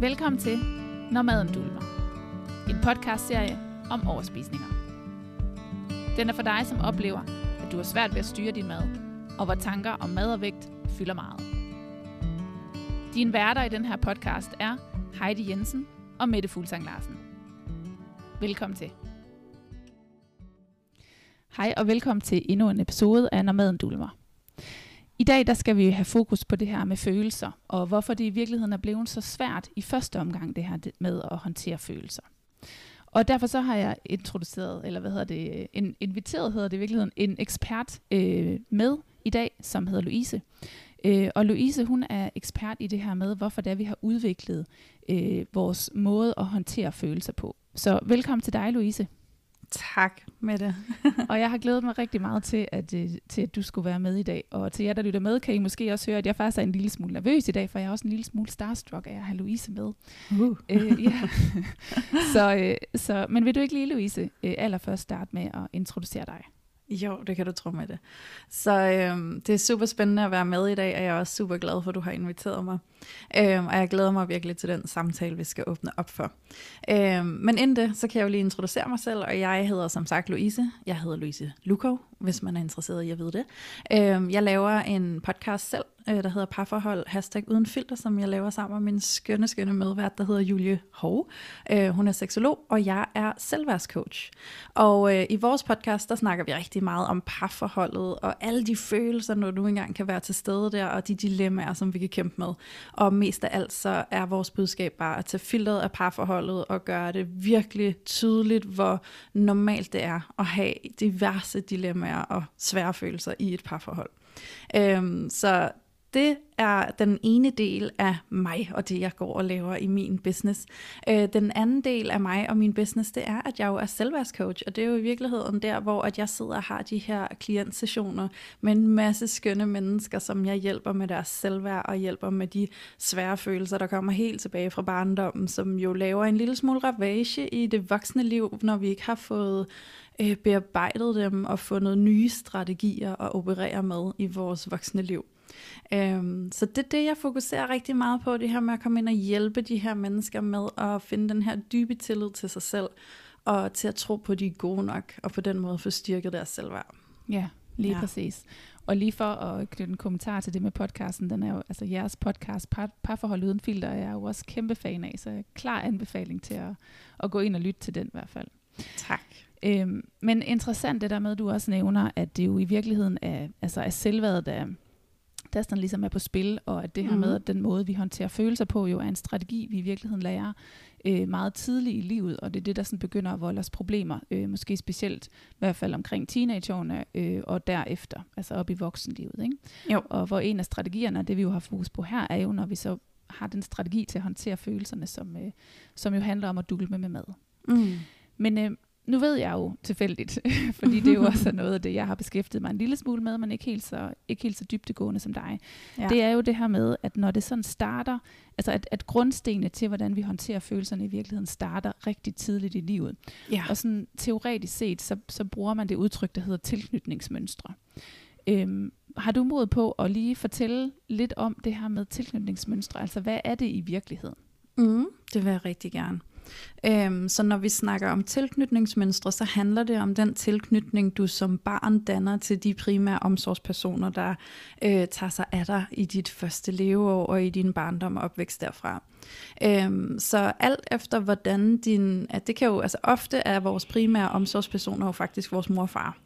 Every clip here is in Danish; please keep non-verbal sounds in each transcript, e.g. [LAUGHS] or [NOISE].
Velkommen til Når maden dulmer. En podcastserie om overspisninger. Den er for dig, som oplever, at du har svært ved at styre din mad, og hvor tanker om mad og vægt fylder meget. Din værter i den her podcast er Heidi Jensen og Mette Fuglsang Larsen. Velkommen til. Hej og velkommen til endnu en episode af Når maden dulmer. I dag der skal vi have fokus på det her med følelser, og hvorfor det i virkeligheden er blevet så svært i første omgang, det her med at håndtere følelser. Og derfor så har jeg introduceret, eller hvad hedder det, en, inviteret hedder det i virkeligheden, en ekspert øh, med i dag, som hedder Louise. Øh, og Louise, hun er ekspert i det her med, hvorfor det er, vi har udviklet øh, vores måde at håndtere følelser på. Så velkommen til dig, Louise. Tak med det. [LAUGHS] og jeg har glædet mig rigtig meget til at, øh, til, at du skulle være med i dag. Og til jer, der lytter med, kan I måske også høre, at jeg faktisk er en lille smule nervøs i dag, for jeg er også en lille smule starstruck af at have Louise med. Uh. Øh, ja. [LAUGHS] så, øh, så, men vil du ikke lige, Louise, øh, allerførst starte med at introducere dig? Jo, det kan du tro med det. Så øhm, det er super spændende at være med i dag, og jeg er også super glad for, at du har inviteret mig. Øhm, og jeg glæder mig virkelig til den samtale, vi skal åbne op for. Øhm, men inden det, så kan jeg jo lige introducere mig selv, og jeg hedder som sagt Louise. Jeg hedder Louise Lukov, hvis man er interesseret i at vide det. Øhm, jeg laver en podcast selv, øh, der hedder Parforhold, hashtag uden filter, som jeg laver sammen med min skønne, skønne medvært, der hedder Julie Hov. Øh, hun er seksolog, og jeg er selvværdscoach. Og øh, i vores podcast, der snakker vi rigtig meget om parforholdet, og alle de følelser, når du engang kan være til stede der, og de dilemmaer, som vi kan kæmpe med. Og mest af alt, så er vores budskab bare at tage filteret af parforholdet, og gøre det virkelig tydeligt, hvor normalt det er at have diverse dilemmaer og svære følelser i et parforhold. Øhm, så det er den ene del af mig og det, jeg går og laver i min business. Øh, den anden del af mig og min business, det er, at jeg jo er selvværdscoach, og det er jo i virkeligheden der, hvor at jeg sidder og har de her klientsessioner med en masse skønne mennesker, som jeg hjælper med deres selvværd og hjælper med de svære følelser, der kommer helt tilbage fra barndommen, som jo laver en lille smule ravage i det voksne liv, når vi ikke har fået øh, bearbejdet dem og fundet nye strategier at operere med i vores voksne liv. Øhm, så det er det, jeg fokuserer rigtig meget på, det her med at komme ind og hjælpe de her mennesker med at finde den her dybe tillid til sig selv, og til at tro på, at de er gode nok, og på den måde få styrket deres selvværd. Ja, lige ja. præcis. Og lige for at knytte en kommentar til det med podcasten, den er jo, altså jeres podcast, par, Parforhold Uden Filter, er jeg jo også kæmpe fan af, så klar anbefaling til at, at gå ind og lytte til den i hvert fald. Tak. Øhm, men interessant det der med, at du også nævner, at det jo i virkeligheden er, altså er selvværdet, der, der sådan ligesom er på spil, og at det her mm. med, at den måde, vi håndterer følelser på, jo er en strategi, vi i virkeligheden lærer øh, meget tidligt i livet, og det er det, der sådan begynder at volde os problemer, øh, måske specielt i hvert fald omkring teenageårene øh, og derefter, altså op i voksenlivet. Ikke? Jo. Og hvor en af strategierne, det vi jo har fokus på her, er jo, når vi så har den strategi til at håndtere følelserne, som, øh, som jo handler om at dulme med mad. Mm. Men øh, nu ved jeg jo tilfældigt, [LAUGHS] fordi det er jo også noget af det, jeg har beskæftiget mig en lille smule med, men ikke helt så, ikke helt så dybtegående som dig. Ja. Det er jo det her med, at når det sådan starter, altså at, at grundstenene til, hvordan vi håndterer følelserne i virkeligheden, starter rigtig tidligt i livet. Ja. Og sådan teoretisk set, så, så bruger man det udtryk, der hedder tilknytningsmønstre. Øhm, har du mod på at lige fortælle lidt om det her med tilknytningsmønstre? Altså, hvad er det i virkeligheden? Mm, det vil jeg rigtig gerne. Øhm, så når vi snakker om tilknytningsmønstre, så handler det om den tilknytning, du som barn danner til de primære omsorgspersoner, der øh, tager sig af dig i dit første leveår og i din barndom og opvækst derfra. Øhm, så alt efter hvordan din, at det kan jo, altså ofte er vores primære omsorgspersoner jo faktisk vores mor og far.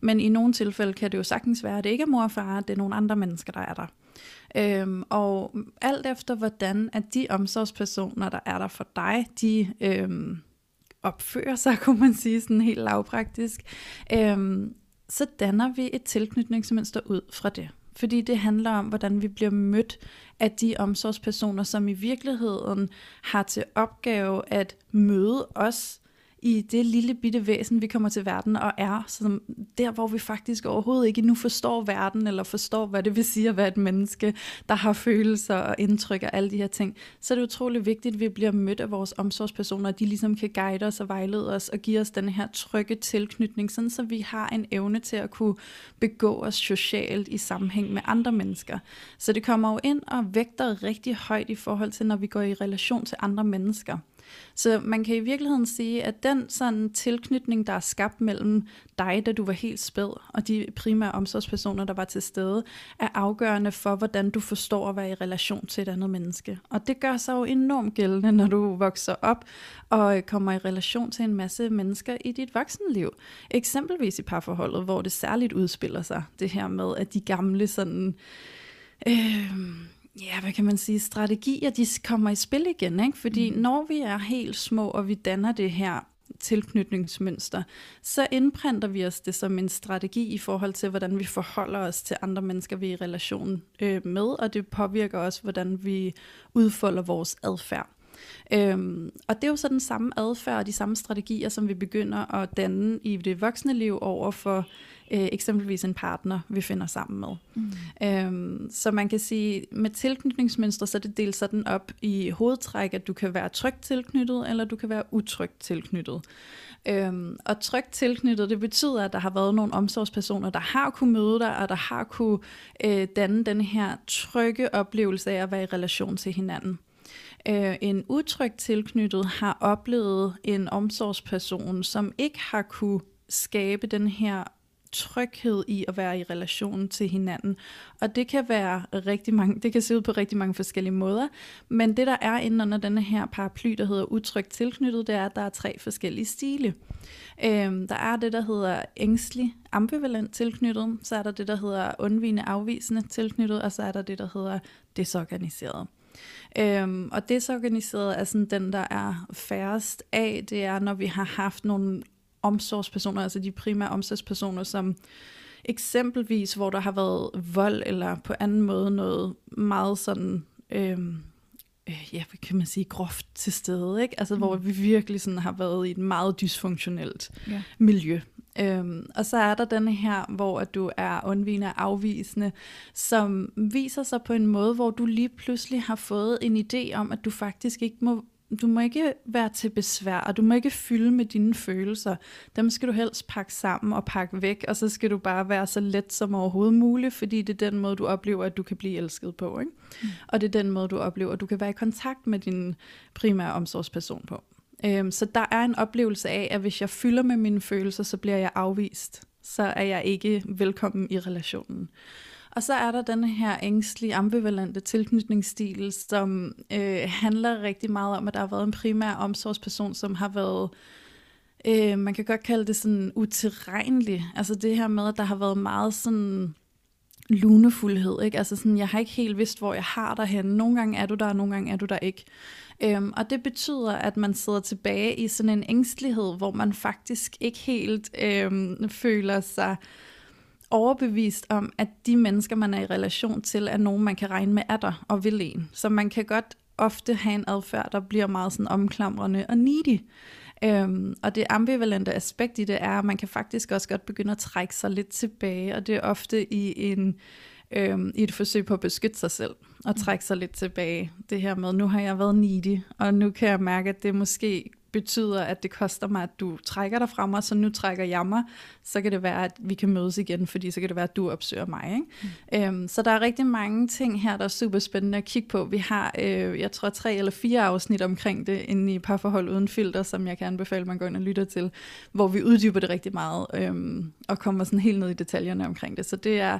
Men i nogle tilfælde kan det jo sagtens være, at det ikke er mor og far, det er nogle andre mennesker, der er der. Øhm, og alt efter hvordan at de omsorgspersoner, der er der for dig, de øhm, opfører sig, [LAUGHS] kunne man sige, sådan helt lavpraktisk, øhm, så danner vi et tilknytningsmønster ud fra det. Fordi det handler om, hvordan vi bliver mødt af de omsorgspersoner, som i virkeligheden har til opgave at møde os i det lille bitte væsen, vi kommer til verden og er, som der, hvor vi faktisk overhovedet ikke nu forstår verden, eller forstår, hvad det vil sige at være et menneske, der har følelser og indtryk og alle de her ting, så er det utrolig vigtigt, at vi bliver mødt af vores omsorgspersoner, og de ligesom kan guide os og vejlede os og give os den her trygge tilknytning, sådan så vi har en evne til at kunne begå os socialt i sammenhæng med andre mennesker. Så det kommer jo ind og vægter rigtig højt i forhold til, når vi går i relation til andre mennesker. Så man kan i virkeligheden sige, at den sådan tilknytning, der er skabt mellem dig, da du var helt spæd, og de primære omsorgspersoner, der var til stede, er afgørende for, hvordan du forstår at være i relation til et andet menneske. Og det gør sig jo enormt gældende, når du vokser op og øh, kommer i relation til en masse mennesker i dit voksenliv. Eksempelvis i parforholdet, hvor det særligt udspiller sig, det her med, at de gamle sådan... Øh, ja, hvad kan man sige, strategier, de kommer i spil igen, ikke? fordi mm. når vi er helt små, og vi danner det her tilknytningsmønster, så indprinter vi os det som en strategi i forhold til, hvordan vi forholder os til andre mennesker, vi er i relation øh, med, og det påvirker også, hvordan vi udfolder vores adfærd. Øhm, og det er jo så den samme adfærd og de samme strategier, som vi begynder at danne i det voksne liv over for øh, eksempelvis en partner, vi finder sammen med. Mm. Øhm, så man kan sige, med tilknytningsmønstre, så er det delt sådan op i hovedtræk, at du kan være trygt tilknyttet, eller du kan være utrygt tilknyttet. Øhm, og trygt tilknyttet, det betyder, at der har været nogle omsorgspersoner, der har kunne møde dig, og der har kunne øh, danne den her trygge oplevelse af at være i relation til hinanden øh, en utrygt tilknyttet har oplevet en omsorgsperson, som ikke har kunne skabe den her tryghed i at være i relation til hinanden. Og det kan være rigtig mange, det kan se ud på rigtig mange forskellige måder, men det der er inden under denne her paraply, der hedder utrygt tilknyttet, det er, at der er tre forskellige stile. Øhm, der er det, der hedder ængstelig ambivalent tilknyttet, så er der det, der hedder undvigende afvisende tilknyttet, og så er der det, der hedder desorganiseret. Øhm, og desorganiseret er sådan den, der er færrest af. Det er, når vi har haft nogle omsorgspersoner, altså de primære omsorgspersoner, som eksempelvis, hvor der har været vold, eller på anden måde noget meget sådan, øhm, øh, ja, hvad kan man sige, groft til stede, ikke? Altså, mm. hvor vi virkelig sådan har været i et meget dysfunktionelt ja. miljø. Øhm, og så er der denne her, hvor at du er undvigende og afvisende, som viser sig på en måde, hvor du lige pludselig har fået en idé om, at du faktisk ikke må du må ikke være til besvær, og du må ikke fylde med dine følelser. Dem skal du helst pakke sammen og pakke væk, og så skal du bare være så let som overhovedet muligt, fordi det er den måde, du oplever, at du kan blive elsket på. Ikke? Mm. Og det er den måde, du oplever, at du kan være i kontakt med din primære omsorgsperson på. Øhm, så der er en oplevelse af, at hvis jeg fylder med mine følelser, så bliver jeg afvist. Så er jeg ikke velkommen i relationen. Og så er der den her ængstlige, ambivalente tilknytningsstil, som øh, handler rigtig meget om, at der har været en primær omsorgsperson, som har været, øh, man kan godt kalde det sådan utilregnelig. Altså det her med, at der har været meget sådan lunefuldhed. Ikke? Altså sådan, jeg har ikke helt vidst, hvor jeg har dig henne. Nogle gange er du der, og nogle gange er du der ikke. Øhm, og det betyder, at man sidder tilbage i sådan en ængstelighed, hvor man faktisk ikke helt øhm, føler sig overbevist om, at de mennesker, man er i relation til, er nogen, man kan regne med er der og vil en. Så man kan godt ofte have en adfærd, der bliver meget sådan omklamrende og needy. Øhm, og det ambivalente aspekt i det er, at man kan faktisk også godt begynde at trække sig lidt tilbage, og det er ofte i en øhm, i et forsøg på at beskytte sig selv og trække sig lidt tilbage. Det her med, nu har jeg været needy, og nu kan jeg mærke, at det måske betyder, at det koster mig, at du trækker dig fra mig, så nu trækker jeg mig, så kan det være, at vi kan mødes igen, fordi så kan det være, at du opsøger mig. Ikke? Mm. Øhm, så der er rigtig mange ting her, der er super spændende at kigge på. Vi har, øh, jeg tror, tre eller fire afsnit omkring det inde i Parforhold Uden Filter, som jeg kan anbefale, man går ind og lytter til, hvor vi uddyber det rigtig meget, øh, og kommer sådan helt ned i detaljerne omkring det. Så det er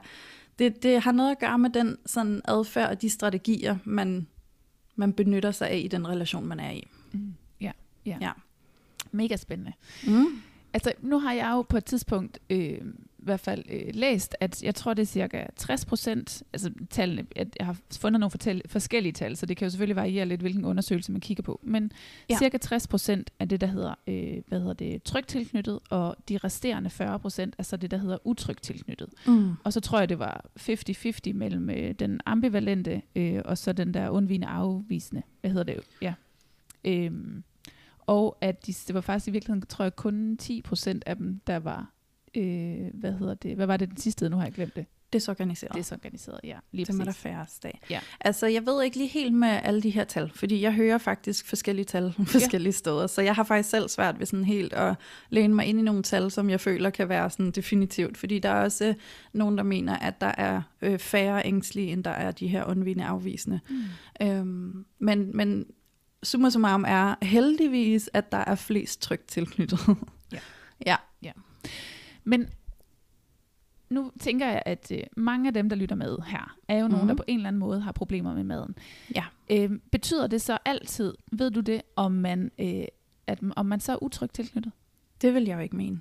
det, det har noget at gøre med den sådan adfærd og de strategier, man, man benytter sig af i den relation, man er i. Mm. Ja, ja. Mega spændende. Mm. Altså, nu har jeg jo på et tidspunkt øh, i hvert fald øh, læst, at jeg tror, det er cirka 60 procent, altså tallene, at jeg har fundet nogle fortæl- forskellige tal, så det kan jo selvfølgelig variere lidt, hvilken undersøgelse man kigger på, men ja. cirka 60 procent af det, der hedder, øh, hvad hedder det, trygt tilknyttet, og de resterende 40 procent er så det, der hedder utrygt tilknyttet. Mm. Og så tror jeg, det var 50-50 mellem øh, den ambivalente, øh, og så den der undvigende afvisende, hvad hedder det, ja. Øh, og at de, det var faktisk i virkeligheden, tror jeg, kun 10% af dem, der var, øh, hvad hedder det, hvad var det den sidste, nu har jeg glemt det. Desorganiseret. Desorganiseret, ja. Lige det må der færrest af. Ja. Altså, jeg ved ikke lige helt med alle de her tal, fordi jeg hører faktisk forskellige tal [LAUGHS] forskellige steder, så jeg har faktisk selv svært ved sådan helt at læne mig ind i nogle tal, som jeg føler kan være sådan definitivt, fordi der er også øh, nogen, der mener, at der er øh, færre ængstlige, end der er de her undvigende afvisende. Mm. Øhm, men, men summa summarum er heldigvis, at der er flest trygt tilknyttet. [LAUGHS] Ja. ja. Men nu tænker jeg, at øh, mange af dem, der lytter med her, er jo mm. nogen, Mhm. der på en eller anden måde har problemer med maden. Ja. Øh, betyder det så altid, ved du det, om man, øh, at, om man så er utrygt tilknyttet? Det vil jeg jo ikke mene.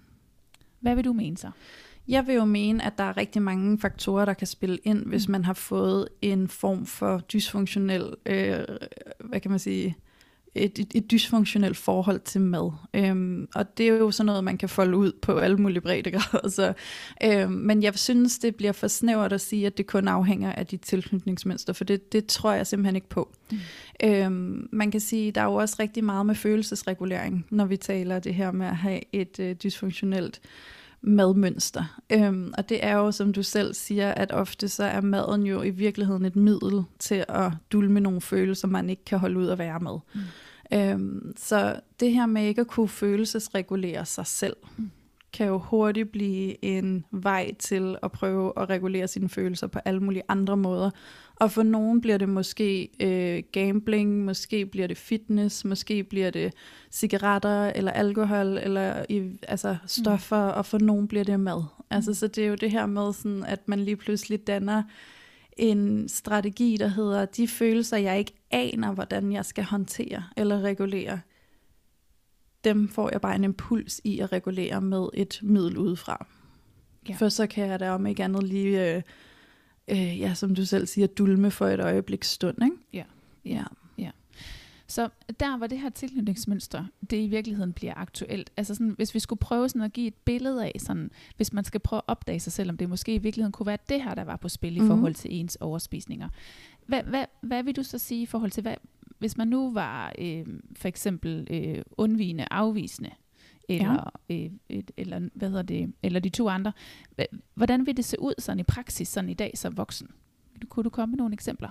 Hvad vil du mene så? Jeg vil jo mene, at der er rigtig mange faktorer, der kan spille ind, hvis man har fået en form for dysfunktionel, øh, hvad kan man sige, et, et, et dysfunktionelt forhold til mad. Øhm, og det er jo sådan noget, man kan folde ud på alle mulige breddegrader. [LAUGHS] Så, øhm, men jeg synes, det bliver for snævert at sige, at det kun afhænger af dit tilknytningsmønster, for det, det tror jeg simpelthen ikke på. Mm. Øhm, man kan sige, der er jo også rigtig meget med følelsesregulering, når vi taler det her med at have et øh, dysfunktionelt madmønster. Øhm, og det er jo, som du selv siger, at ofte så er maden jo i virkeligheden et middel til at dulme nogle følelser, man ikke kan holde ud at være med. Mm. Øhm, så det her med ikke at kunne følelsesregulere sig selv, Mm. Kan jo hurtigt blive en vej til at prøve at regulere sine følelser på alle mulige andre måder. Og for nogen bliver det måske øh, gambling, måske bliver det fitness, måske bliver det cigaretter eller alkohol eller i, altså stoffer, mm. og for nogen bliver det mad. Altså, så det er jo det her med, sådan, at man lige pludselig danner en strategi, der hedder, de følelser, jeg ikke aner, hvordan jeg skal håndtere eller regulere, dem får jeg bare en impuls i at regulere med et middel udefra. Ja. Ja. For så kan jeg da om ikke andet lige, øh, øh, ja, som du selv siger, dulme for et øjeblik stund, ikke? Ja. Ja. Så der, hvor det her tilknytningsmønster, det i virkeligheden bliver aktuelt. Altså sådan, hvis vi skulle prøve sådan at give et billede af, sådan, hvis man skal prøve at opdage sig selv, om det måske i virkeligheden kunne være det her, der var på spil i Mhm. forhold til ens overspisninger. Hvad, hvad, hvad vil du så sige i forhold til, hvad, hvis man nu var øh, for eksempel øh, undvigende, afvisende, eller, ja. øh, et, eller, hvad hedder det, eller de to andre, hvordan vil det se ud sådan i praksis, sådan i dag som voksen? Kunne du komme med nogle eksempler?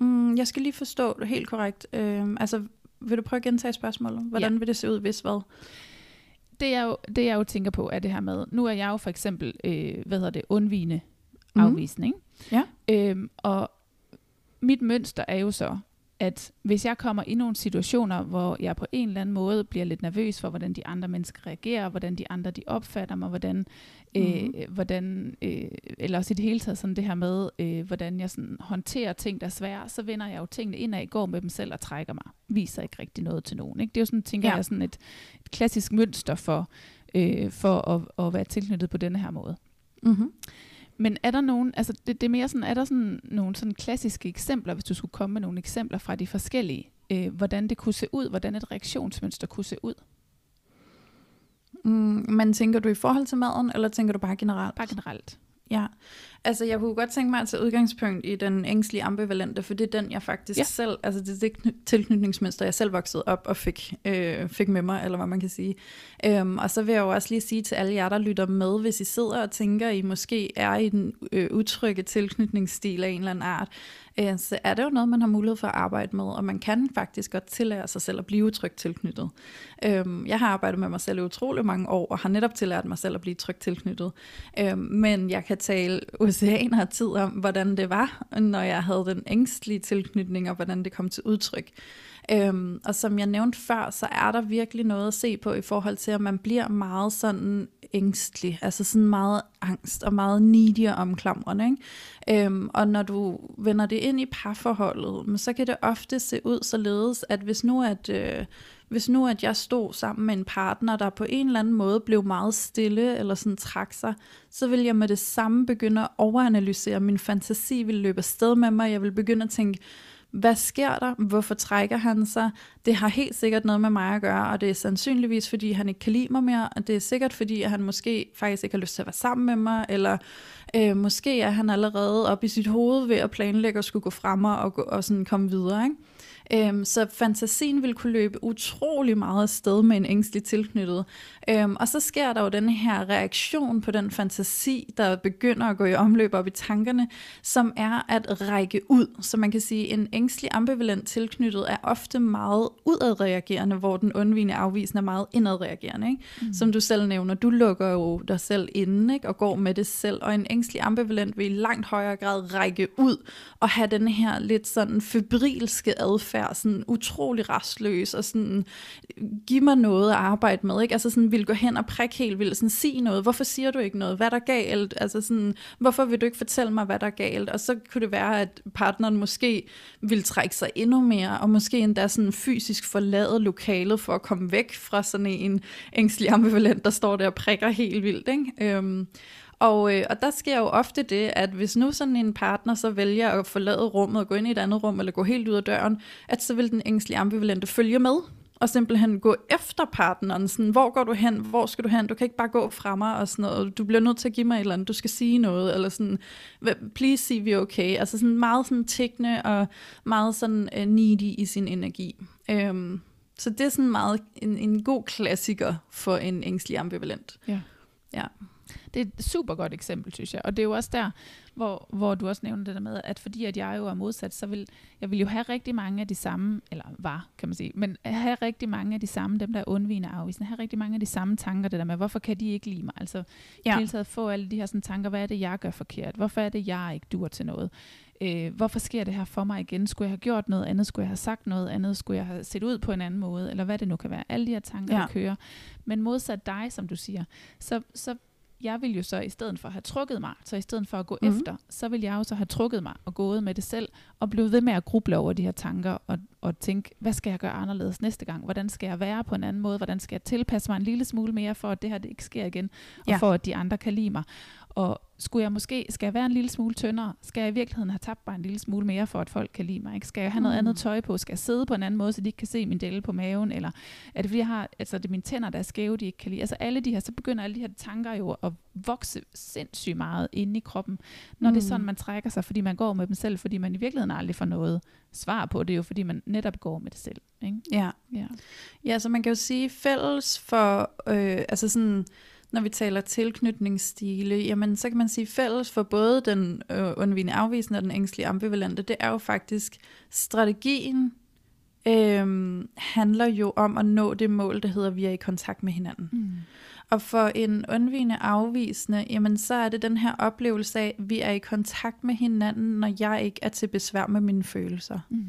Mm, jeg skal lige forstå det helt korrekt. Øh, altså, vil du prøve at gentage spørgsmålet? Hvordan ja. vil det se ud, hvis hvad? det jeg, jo, det jeg jo tænker på er det her med, nu er jeg jo for eksempel, øh, hvad hedder det, undvigende Mhm. afvisning. Ja. Øhm, og mit mønster er jo så, at hvis jeg kommer i nogle situationer, hvor jeg på en eller anden måde bliver lidt nervøs for, hvordan de andre mennesker reagerer, hvordan de andre de opfatter mig, hvordan, øh, Mhm. hvordan øh, eller også i det hele taget sådan det her med, øh, hvordan jeg sådan håndterer ting, der er svære, så vender jeg jo tingene ind og går med dem selv og trækker mig. Viser ikke rigtig noget til nogen. Ikke? Det er jo sådan, tænker Ja. jeg, sådan et, et klassisk mønster for, øh, for at, at være tilknyttet på denne her måde. Mm-hmm. Men er der nogen, altså det, det er mere sådan, er der sådan nogle sådan klassiske eksempler, hvis du skulle komme med nogle eksempler fra de forskellige, øh, hvordan det kunne se ud, hvordan et reaktionsmønster kunne se ud, Mm, men tænker du i forhold til maden, eller tænker du bare generelt? bare generelt. Ja, altså jeg kunne godt tænke mig at tage udgangspunkt i den ængstlige ambivalente, for det er den, jeg faktisk Ja. selv, altså det er det kny- tilknytningsmønster, jeg selv voksede op og fik, øh, fik med mig, eller hvad man kan sige. Øhm, og så vil jeg jo også lige sige til alle jer, der lytter med, hvis I sidder og tænker, I måske er i den øh, utrygge tilknytningsstil af en eller anden art, øh, så er det jo noget, man har mulighed for at arbejde med, og man kan faktisk godt tillære sig selv at blive utrygt tilknyttet. Øhm, jeg har arbejdet med mig selv i utrolig mange år, og har netop tillært mig selv at blive trygt tilknyttet. Øhm, men jeg kan tale oceaner af tid om, hvordan det var, når jeg havde den ængstlige tilknytning, og hvordan det kom til udtryk. Øhm, og som jeg nævnte før, så er der virkelig noget at se på i forhold til, at man bliver meget sådan ængstelig, altså sådan meget angst og meget needy og omklamrende. Ikke? Øhm, og når du vender det ind i parforholdet, men så kan det ofte se ud således, at hvis nu at, øh, hvis nu at jeg stod sammen med en partner, der på en eller anden måde blev meget stille eller sådan trak sig, så vil jeg med det samme begynde at overanalysere. Min fantasi vil løbe afsted med mig. Jeg vil begynde at tænke, hvad sker der? Hvorfor trækker han sig? Det har helt sikkert noget med mig at gøre, og det er sandsynligvis, fordi han ikke kan lide mig mere, og det er sikkert, fordi at han måske faktisk ikke har lyst til at være sammen med mig, eller øh, måske er han allerede oppe i sit hoved ved at planlægge at skulle gå frem og, gå, og sådan komme videre. Ikke? Øhm, så fantasien vil kunne løbe utrolig meget afsted med en ængstelig tilknyttet. Øhm, og så sker der jo den her reaktion på den fantasi, der begynder at gå i omløb op i tankerne, som er at række ud. Så man kan sige, at en ængstelig ambivalent tilknyttet er ofte meget udadreagerende, hvor den undvigende afvisende er meget indadreagerende. Ikke? Mm. Som du selv nævner, du lukker jo dig selv inde ikke? og går med det selv, og en ængstelig ambivalent vil i langt højere grad række ud og have den her lidt sådan febrilske adfærd, sådan utrolig restløs, og sådan, giv mig noget at arbejde med, ikke? Altså sådan, vil gå hen og prikke helt vildt, sådan, sige noget, hvorfor siger du ikke noget, hvad der galt, altså sådan, hvorfor vil du ikke fortælle mig, hvad der er galt, og så kunne det være, at partneren måske vil trække sig endnu mere, og måske endda sådan fysisk forlade lokalet for at komme væk fra sådan en ængstelig ambivalent, der står der og prikker helt vildt, ikke? Øhm, og, øh, og der sker jo ofte det, at hvis nu sådan en partner så vælger at forlade rummet og gå ind i et andet rum, eller gå helt ud af døren, at så vil den ængstlige ambivalente følge med, og simpelthen gå efter partneren, sådan, hvor går du hen, hvor skal du hen, du kan ikke bare gå fra mig, og sådan noget, du bliver nødt til at give mig et eller andet, du skal sige noget, eller sådan, please sige vi okay, altså sådan meget sådan tækkende, og meget sådan uh, needy i sin energi. Um, så det er sådan meget en, en god klassiker for en ængstelig ambivalent. Ja. Ja. Det er et super godt eksempel, synes jeg. Og det er jo også der, hvor, hvor du også nævner det der med, at fordi at jeg jo er modsat, så vil jeg vil jo have rigtig mange af de samme, eller var, kan man sige, men have rigtig mange af de samme, dem der er undvigende afvisende, have rigtig mange af de samme tanker, det der med, hvorfor kan de ikke lide mig? Altså ja. i hele taget få alle de her sådan, tanker, hvad er det, jeg gør forkert? Hvorfor er det, jeg ikke dur til noget? Øh, hvorfor sker det her for mig igen? Skulle jeg have gjort noget andet? Skulle jeg have sagt noget andet? Skulle jeg have set ud på en anden måde? Eller hvad det nu kan være. Alle de her tanker, ja. der kører. Men modsat dig, som du siger, så, så jeg vil jo så i stedet for have trukket mig, så i stedet for at gå mm-hmm. efter, så vil jeg jo så have trukket mig og gået med det selv, og blive ved med at gruble over de her tanker, og, og tænke, hvad skal jeg gøre anderledes næste gang? Hvordan skal jeg være på en anden måde? Hvordan skal jeg tilpasse mig en lille smule mere, for at det her det ikke sker igen, og ja. for at de andre kan lide mig? Og skulle jeg måske, skal jeg være en lille smule tyndere? Skal jeg i virkeligheden have tabt mig en lille smule mere, for at folk kan lide mig? Ikke? Skal jeg have noget mm. andet tøj på? Skal jeg sidde på en anden måde, så de ikke kan se min dele på maven? Eller er det fordi, jeg har, altså det er mine tænder, der er skæve, de ikke kan lide? Altså alle de her, så begynder alle de her tanker jo at vokse sindssygt meget inde i kroppen, når mm. det er sådan, mm. man trækker sig, fordi man går med dem selv, fordi man i virkeligheden aldrig får noget svar på det, jo fordi man netop går med det selv. Ikke? Ja. ja. Ja, så man kan jo sige, fælles for, øh, altså sådan, når vi taler tilknytningsstile, jamen så kan man sige fælles for både den øh, undvigende afvisende og den ængstlige ambivalente, det er jo faktisk strategien øh, handler jo om at nå det mål, der hedder, vi er i kontakt med hinanden. Mm. Og for en undvigende afvisende, jamen så er det den her oplevelse af, vi er i kontakt med hinanden, når jeg ikke er til besvær med mine følelser. Mm.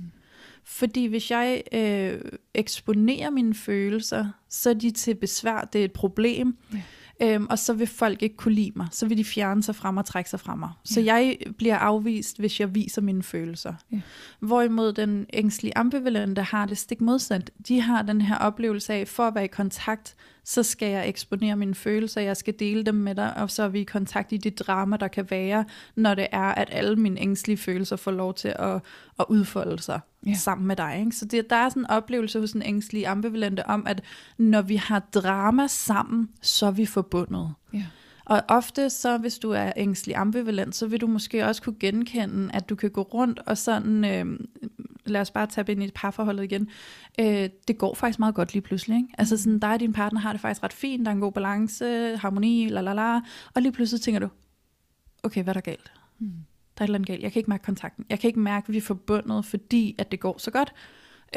Fordi hvis jeg øh, eksponerer mine følelser, så er de til besvær, det er et problem. Ja øhm, og så vil folk ikke kunne lide mig. Så vil de fjerne sig fra mig og trække sig fra mig. Så ja. jeg bliver afvist, hvis jeg viser mine følelser. Ja. Hvorimod den ængstlige ambivalente har det stik modsat. De har den her oplevelse af, for at være i kontakt, så skal jeg eksponere mine følelser, jeg skal dele dem med dig, og så er vi i kontakt i det drama, der kan være, når det er, at alle mine ængstlige følelser får lov til at, at udfolde sig ja. sammen med dig. Ikke? Så det, der er sådan en oplevelse hos en ængstlig ambivalente om, at når vi har drama sammen, så er vi forbundet. Ja. Og ofte så, hvis du er ængstelig ambivalent, så vil du måske også kunne genkende, at du kan gå rundt og sådan, øh, lad os bare tage ind i et parforhold igen, øh, det går faktisk meget godt lige pludselig. Ikke? Altså sådan, dig og din partner har det faktisk ret fint, der er en god balance, harmoni, la la la, og lige pludselig tænker du, okay, hvad er der galt? Mm. Der er et eller andet galt. Jeg kan ikke mærke kontakten. Jeg kan ikke mærke, at vi er forbundet, fordi at det går så godt.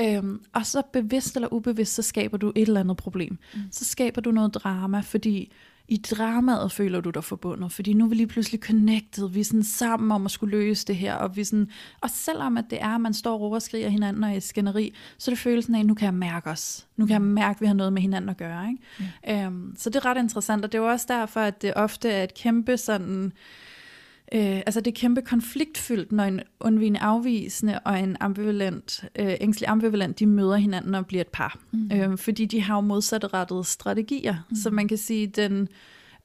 Øhm, og så bevidst eller ubevidst, så skaber du et eller andet problem. Mm. Så skaber du noget drama, fordi i dramaet føler du dig forbundet, fordi nu er vi lige pludselig connected, vi er sådan sammen om at skulle løse det her, og vi sådan, og selvom at det er, at man står og skriger hinanden og er i skænderi, så er det følelsen af, at nu kan jeg mærke os, nu kan jeg mærke, at vi har noget med hinanden at gøre, ikke? Mm. Øhm, så det er ret interessant, og det er jo også derfor, at det ofte er et kæmpe sådan, Øh, altså det er kæmpe konfliktfyldt, når en undvigende afvisende og en ambivalent, øh, ængstelig ambivalent, de møder hinanden og bliver et par. Mm. Øh, fordi de har jo modsatrettede strategier. Mm. Så man kan sige, at den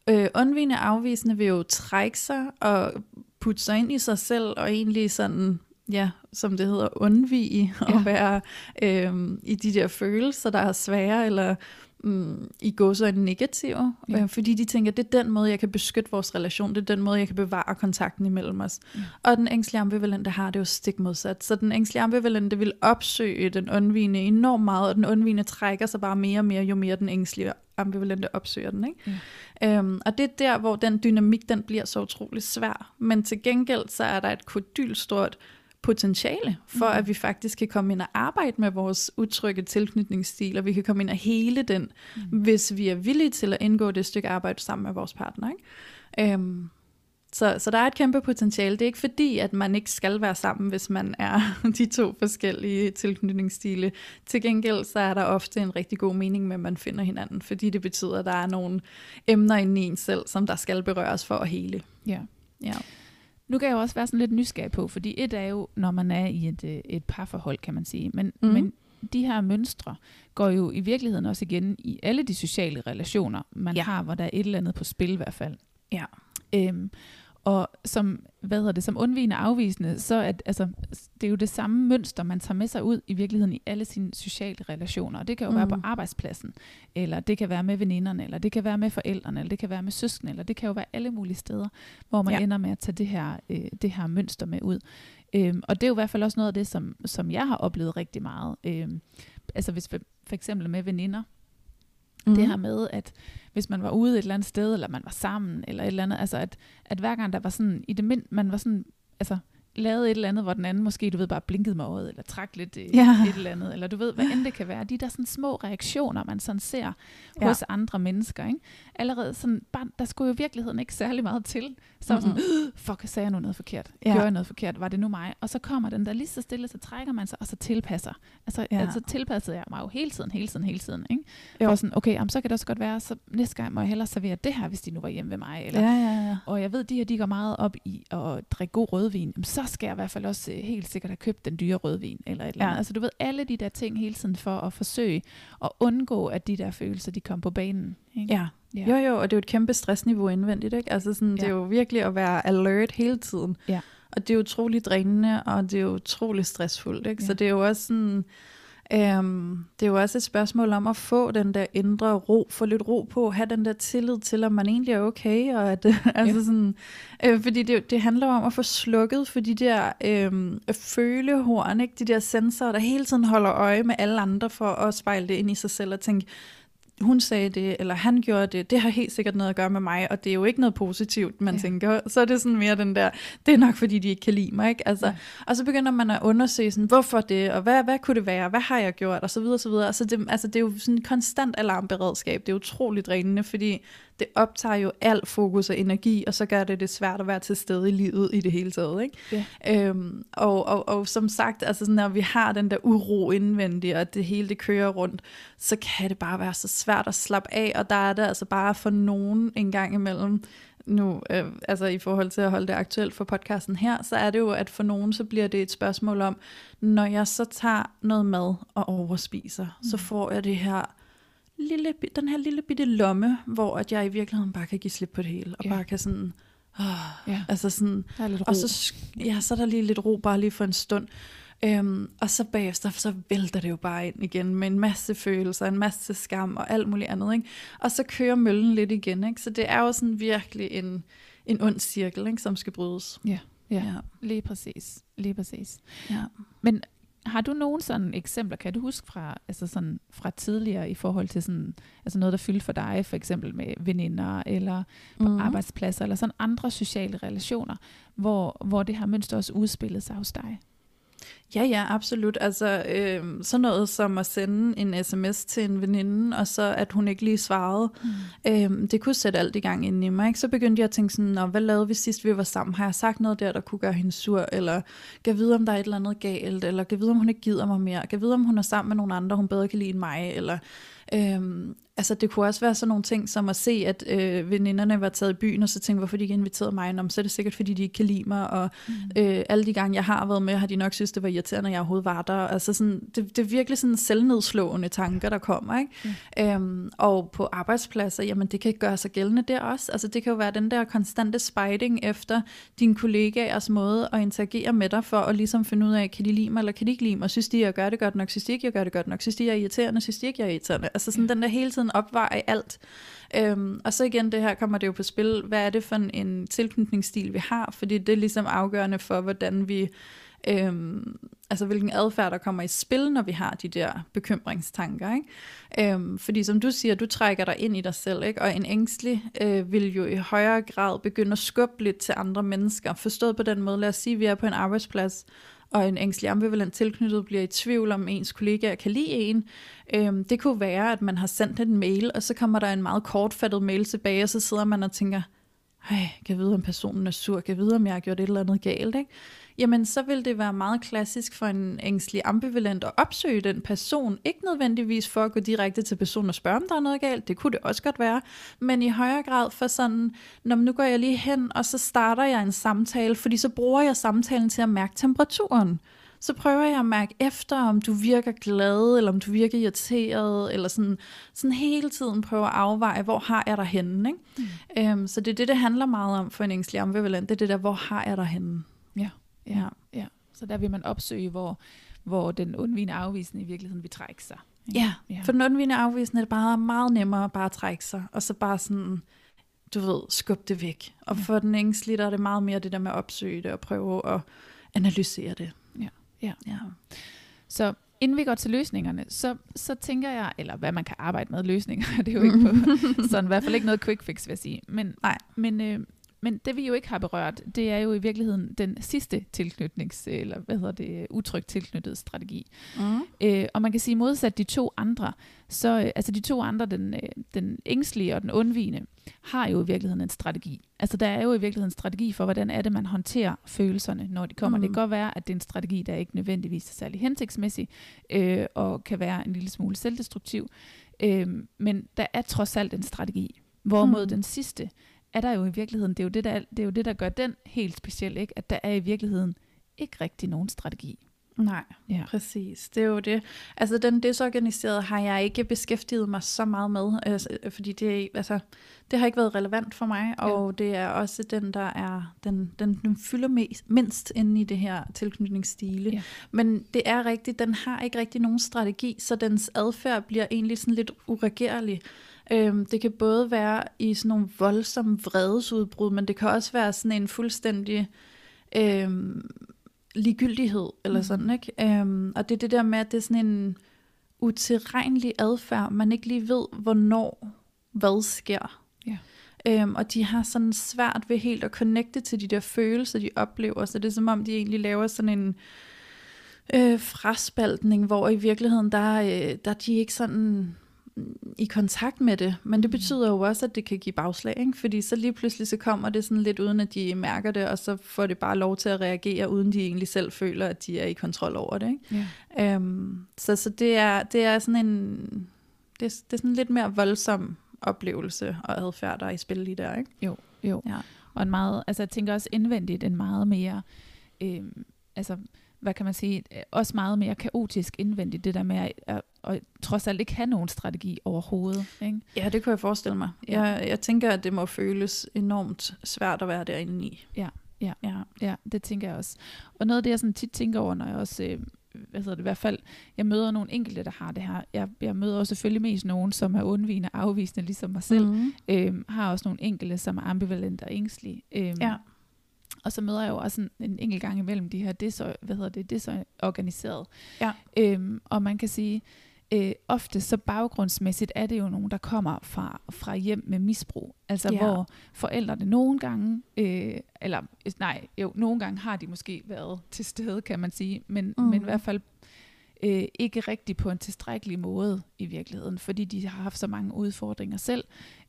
øh, undvigende afvisende vil jo trække sig og putte sig ind i sig selv og egentlig sådan ja, som det hedder, undvige ja. at være øh, i de der følelser, der er svære, eller mm, i går så negative, Ja. øh, fordi de tænker, det er den måde, jeg kan beskytte vores relation, det er den måde, jeg kan bevare kontakten imellem os. Ja. Og den ængstlige ambivalente har det jo stik modsat. Så den ængstlige ambivalente vil opsøge den undvigende enormt meget, og den undvigende trækker sig bare mere og mere, jo mere den ængstlige ambivalente opsøger den. Ikke? Ja. Øhm, og det er der, hvor den dynamik, den bliver så utrolig svær. Men til gengæld, så er der et kodylstort potentiale for, Mhm. at vi faktisk kan komme ind og arbejde med vores utrygge tilknytningsstil, og vi kan komme ind og hele den, mm. hvis vi er villige til at indgå det stykke arbejde sammen med vores partner. Ikke? Øhm, så, så der er et kæmpe potentiale. Det er ikke fordi, at man ikke skal være sammen, hvis man er [LAUGHS] de to forskellige tilknytningsstile. Til gengæld så er der ofte en rigtig god mening med, at man finder hinanden, fordi det betyder, at der er nogle emner inde i en selv, som der skal berøres for at hele. Ja. Ja. Nu kan jeg jo også være sådan lidt nysgerrig på, fordi et er jo, når man er i et, øh, et parforhold, kan man sige, men, mm. men de her mønstre går jo i virkeligheden også igen i alle de sociale relationer, man ja. har, hvor der er et eller andet på spil i hvert fald. Ja. Øhm, og som, hvad hedder det, som undvigende afvisende, så det, altså, det er jo det samme mønster, man tager med sig ud i virkeligheden i alle sine sociale relationer. Og det kan jo mm. være på Mhm. arbejdspladsen, eller det kan være med veninderne, eller det kan være med forældrene, eller det kan være med søskende, eller det kan jo være alle mulige steder, hvor man ja. ender med at tage det her, øh, det her mønster med ud. Øhm, og det er jo i hvert fald også noget af det, som, som jeg har oplevet rigtig meget. Øhm, altså hvis for, for eksempel med veninder, Mm. det her med, at hvis man var ude et eller andet sted, eller man var sammen, eller et eller andet, altså at, at hver gang der var sådan, i det mind, man var sådan, altså lavede et eller andet, hvor den anden måske, du ved, bare blinkede med øjet, eller trak lidt øh, Ja. et eller andet, eller du ved, hvad end det kan være. De der sådan små reaktioner, man sådan ser Ja. hos andre mennesker, ikke? Allerede sådan, bare, der skulle jo virkeligheden ikke særlig meget til. Så var sådan, fuck, sagde jeg nu noget forkert? Ja. Gjorde jeg noget forkert? Var det nu mig? Og så kommer den der lige så stille, så trækker man sig, og så tilpasser. Altså, ja. altså tilpassede jeg mig jo hele tiden, hele tiden, hele tiden, ikke? Jo. For sådan, okay, jamen, så kan det også godt være, så næste gang må jeg hellere servere det her, hvis de nu var hjemme ved mig. Eller, Ja, ja, ja. Og jeg ved, de her, de går meget op i at drikke god rødvin. Jamen, så skal jeg i hvert fald også øh, helt sikkert have købt den dyre rødvin, eller et eller andet. Ja. Altså, du ved, alle de der ting hele tiden for at forsøge at undgå, at de der følelser, de kom på banen. Ikke? Ja. Ja. Jo, jo, og det er jo et kæmpe stressniveau indvendigt, ikke? Altså sådan, det er Ja. jo virkelig at være alert hele tiden. Ja. Og det er utroligt drænende, og det er utroligt stressfuldt, ikke? Så Ja. det er jo også sådan, øhm, det er jo også et spørgsmål om at få den der indre ro, få lidt ro på, have den der tillid til, at man egentlig er okay, og at, [LAUGHS] altså Ja. sådan, øh, fordi det, det handler om at få slukket for de der øh, følehorn, ikke? De der sensorer, der hele tiden holder øje med alle andre for at spejle det ind i sig selv og tænke, hun sagde det, eller han gjorde det, det har helt sikkert noget at gøre med mig, og det er jo ikke noget positivt, man ja. Tænker. Så er det sådan mere den der, det er nok fordi, de ikke kan lide mig, ikke? Altså, ja. Og så begynder man at undersøge, sådan, hvorfor det, og hvad, hvad kunne det være, hvad har jeg gjort, og så videre, og så videre. Altså det, altså det er jo sådan et konstant alarmberedskab, det er utroligt drænende, fordi det optager jo alt fokus og energi, og så gør det det svært at være til stede i livet i det hele taget, ikke? Ja. Øhm, og, og, og som sagt, altså sådan, når vi har den der uro indvendigt, og det hele det kører rundt, så kan det bare være så svært at slappe af, og der er det altså bare for nogen en gang imellem, nu, øh, altså i forhold til at holde det aktuelt for podcasten her, så er det jo, at for nogen, så bliver det et spørgsmål om, når jeg så tager noget mad og overspiser, mm. så får jeg det her lille, den her lille bitte lomme, hvor at jeg i virkeligheden bare kan give slip på det hele, og Ja. bare kan sådan, åh, Ja. altså sådan, Der er lidt ro. og så, ja, så er der lige lidt ro, bare lige for en stund. Øhm, og så bagefter, så vælter det jo bare ind igen med en masse følelser, en masse skam og alt muligt andet. Ikke? Og så kører møllen lidt igen. Ikke? Så det er jo sådan virkelig en, en ond cirkel, ikke? som skal brydes. Ja, ja. Ja. Lige præcis. Lige præcis. Ja. Men har du nogen sådan eksempler, kan du huske fra, altså sådan, fra tidligere i forhold til sådan, altså noget, der fyldte for dig, for eksempel med veninder eller på mm. arbejdspladser, eller sådan andre sociale relationer, hvor, hvor det her mønster også udspillede sig hos dig? Ja, ja, absolut. Altså øh, sådan noget som at sende en sms til en veninde, og så at hun ikke lige svarede, Mm. Øhm, det kunne sætte alt i gang inde i mig. Ikke? Så begyndte jeg at tænke sådan, Nå, hvad lavede vi sidst, vi var sammen? Har jeg sagt noget der, der kunne gøre hende sur? Eller kan vide, om der er et eller andet galt? Eller kan vide, om hun ikke gider mig mere? Kan vide, om hun er sammen med nogle andre, hun bedre kan lide end mig? Eller, øhm, altså, det kunne også være sådan nogle ting, som at se, at øh, veninderne var taget i byen, og så tænkte, hvorfor de ikke inviterede mig? Nå, så er det sikkert, fordi de ikke kan lide mig, og Mm. øh, alle de gange, jeg har været med, har de nok synes, det var irriterende, at jeg overhovedet var der. Altså sådan, det, det er virkelig sådan selvnedslående tanker, der kommer. Ikke? Mm. Øhm, og på arbejdspladser, jamen det kan gøre sig gældende der også. Altså det kan jo være den der konstante spiting efter dine kollegaers måde at interagere med dig, for at ligesom finde ud af, kan de lide mig, eller kan de ikke lide mig? Synes de, jeg gør det godt nok? Synes de ikke, jeg gør det godt nok? Synes de, jeg er irriterende? Synes de ikke, jeg er irriterende? Altså sådan den der hele tiden opveje alt. Øhm, og så igen, det her kommer det jo på spil. Hvad er det for en, en tilknytningsstil, vi har? Fordi det er ligesom afgørende for, hvordan vi... Øhm, altså hvilken adfærd, der kommer i spil, når vi har de der bekymringstanker. Ikke? Øhm, fordi som du siger, du trækker dig ind i dig selv, ikke? og en ængstelig øh, vil jo i højere grad begynde at skubbe lidt til andre mennesker. Forstået på den måde, lad os sige, at vi er på en arbejdsplads, og en ængstelig ambivalent tilknyttet bliver i tvivl om ens kollegaer kan lide en. Øhm, det kunne være, at man har sendt en mail, og så kommer der en meget kortfattet mail tilbage, og så sidder man og tænker, Ej, kan jeg vide, om personen er sur? Kan jeg vide, om jeg har gjort et eller andet galt? Ikke? Jamen, så vil det være meget klassisk for en ængstelig ambivalent at opsøge den person. Ikke nødvendigvis for at gå direkte til personen og spørge, om der er noget galt. Det kunne det også godt være. Men i højere grad for sådan, når nu går jeg lige hen, og så starter jeg en samtale, fordi så bruger jeg samtalen til at mærke temperaturen så prøver jeg at mærke efter, om du virker glad, eller om du virker irriteret, eller sådan, sådan hele tiden prøve at afveje, hvor har jeg dig henne. Ikke? Mm. Øhm, så det er det, det handler meget om for en ængstelig ambivalent, det er det der, hvor har jeg dig henne. Ja, ja, ja. ja. Så der vil man opsøge, hvor, hvor den undvigende afvisende i virkeligheden vil trække sig. Ja, ja. for den undvigende afvisende er det bare meget nemmere at bare trække sig, og så bare sådan, du ved, skubbe det væk. Og ja. for den ængstlige, er det meget mere det der med at opsøge det og prøve at analysere det. Ja. ja. Så inden vi går til løsningerne, så, så tænker jeg, eller hvad man kan arbejde med løsninger, [LAUGHS] det er jo ikke på, [LAUGHS] sådan i hvert fald ikke noget quick fix, vil jeg sige. Men, Nej. men, øh, men det vi jo ikke har berørt, det er jo i virkeligheden den sidste tilknytnings, eller hvad hedder det, utrygt tilknyttet strategi. Mm. Øh, og man kan sige modsat de to andre, så øh, altså de to andre, den, øh, den ængstlige og den undvigende, har jo i virkeligheden en strategi. Altså der er jo i virkeligheden en strategi for, hvordan er det, man håndterer følelserne, når de kommer. Mm. Det kan godt være, at det er en strategi, der ikke nødvendigvis er særlig hensigtsmæssig, øh, og kan være en lille smule selvdestruktiv. Øh, men der er trods alt en strategi. Hvorimod mm. den sidste, er der jo i virkeligheden, det er jo det, der, det er jo det, der gør den helt speciel, ikke? at der er i virkeligheden ikke rigtig nogen strategi. Nej, ja. præcis. Det er jo det. Altså den desorganiserede har jeg ikke beskæftiget mig så meget med, altså, fordi det, altså, det har ikke været relevant for mig, og ja. det er også den, der er, den, den, den fylder mest, mindst inde i det her tilknytningsstile. Ja. Men det er rigtigt, den har ikke rigtig nogen strategi, så dens adfærd bliver egentlig sådan lidt uregerlig. Øhm, det kan både være i sådan nogle voldsomme vredesudbrud, men det kan også være sådan en fuldstændig øhm, ligegyldighed, eller mm. sådan, ikke? Øhm, og det er det der med, at det er sådan en utilregnelig adfærd, man ikke lige ved, hvornår hvad sker. Ja. Øhm, og de har sådan svært ved helt at connecte til de der følelser, de oplever, så det er som om, de egentlig laver sådan en øh, fraspaltning, hvor i virkeligheden, der, øh, der er de ikke sådan i kontakt med det, men det betyder jo også, at det kan give bagslag, ikke? fordi så lige pludselig så kommer det sådan lidt uden, at de mærker det, og så får det bare lov til at reagere, uden de egentlig selv føler, at de er i kontrol over det. Ikke? Ja. Øhm, så så det, er, det er sådan en, det er, det er sådan lidt mere voldsom oplevelse og adfærd, der er i spil lige der, ikke? Jo, jo. Ja. Og en meget, altså jeg tænker også indvendigt, en meget mere, øh, altså hvad kan man sige, også meget mere kaotisk indvendigt, det der med at, at, at trods alt ikke have nogen strategi overhovedet. Ikke? Ja, det kunne jeg forestille mig. Ja. Jeg, jeg tænker, at det må føles enormt svært at være derinde i. Ja, ja, ja. ja det tænker jeg også. Og noget af det, jeg sådan tit tænker over, når jeg også, øh, hvad hedder det i hvert fald, jeg møder nogle enkelte, der har det her. Jeg, jeg møder også selvfølgelig mest nogen, som er undvigende og afvisende, ligesom mig selv. Mm-hmm. Øhm, har også nogle enkelte, som er ambivalente og ængstlige. Øhm, ja. Og så møder jeg jo også en, en enkelt gang imellem de her så, hvad hedder det, det så organiseret. Ja. Øhm, og man kan sige, øh, ofte så baggrundsmæssigt er det jo nogen, der kommer fra, fra hjem med misbrug. Altså ja. hvor forældrene nogle gange, øh, eller nej, jo, nogle gange har de måske været til stede, kan man sige, men, mm. men i mhm. hvert fald øh, ikke rigtig på en tilstrækkelig måde i virkeligheden, fordi de har haft så mange udfordringer selv,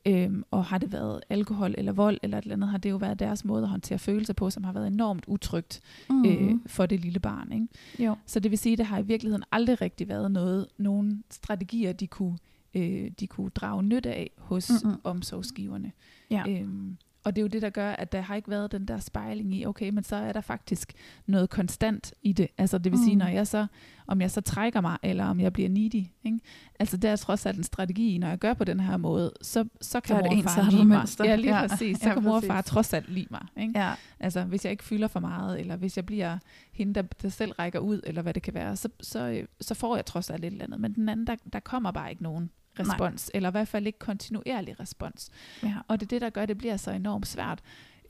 Øhm, og har det været alkohol eller vold eller et eller andet, har det jo været deres måde at håndtere følelser på, som har været enormt utrygt mm. øh, for det lille barn. Ikke? Jo. Så det vil sige, at det har i virkeligheden aldrig rigtig været noget, nogen strategier, de kunne, øh, de kunne drage nytte af hos Mm-mm. omsorgsgiverne. Ja. Øhm, Og det er jo det, der gør, at der har ikke været den der spejling i, okay, men så er der faktisk noget konstant i det. Altså det vil mm. sige, når jeg så, om jeg så trækker mig, eller om jeg bliver needy. Ikke? Altså det er trods alt en strategi, når jeg gør på den her måde, så, så kan så mor og far lide mig. Ja, lige ja. præcis. Så ja, kan mor og far trods alt lide mig. Ikke? Ja. Altså hvis jeg ikke fylder for meget, eller hvis jeg bliver hende, der, der selv rækker ud, eller hvad det kan være, så, så, så får jeg trods alt et eller andet. Men den anden, der, der kommer bare ikke nogen respons, Nej. eller i hvert fald ikke kontinuerlig respons. Ja. Og det er det, der gør, at det bliver så enormt svært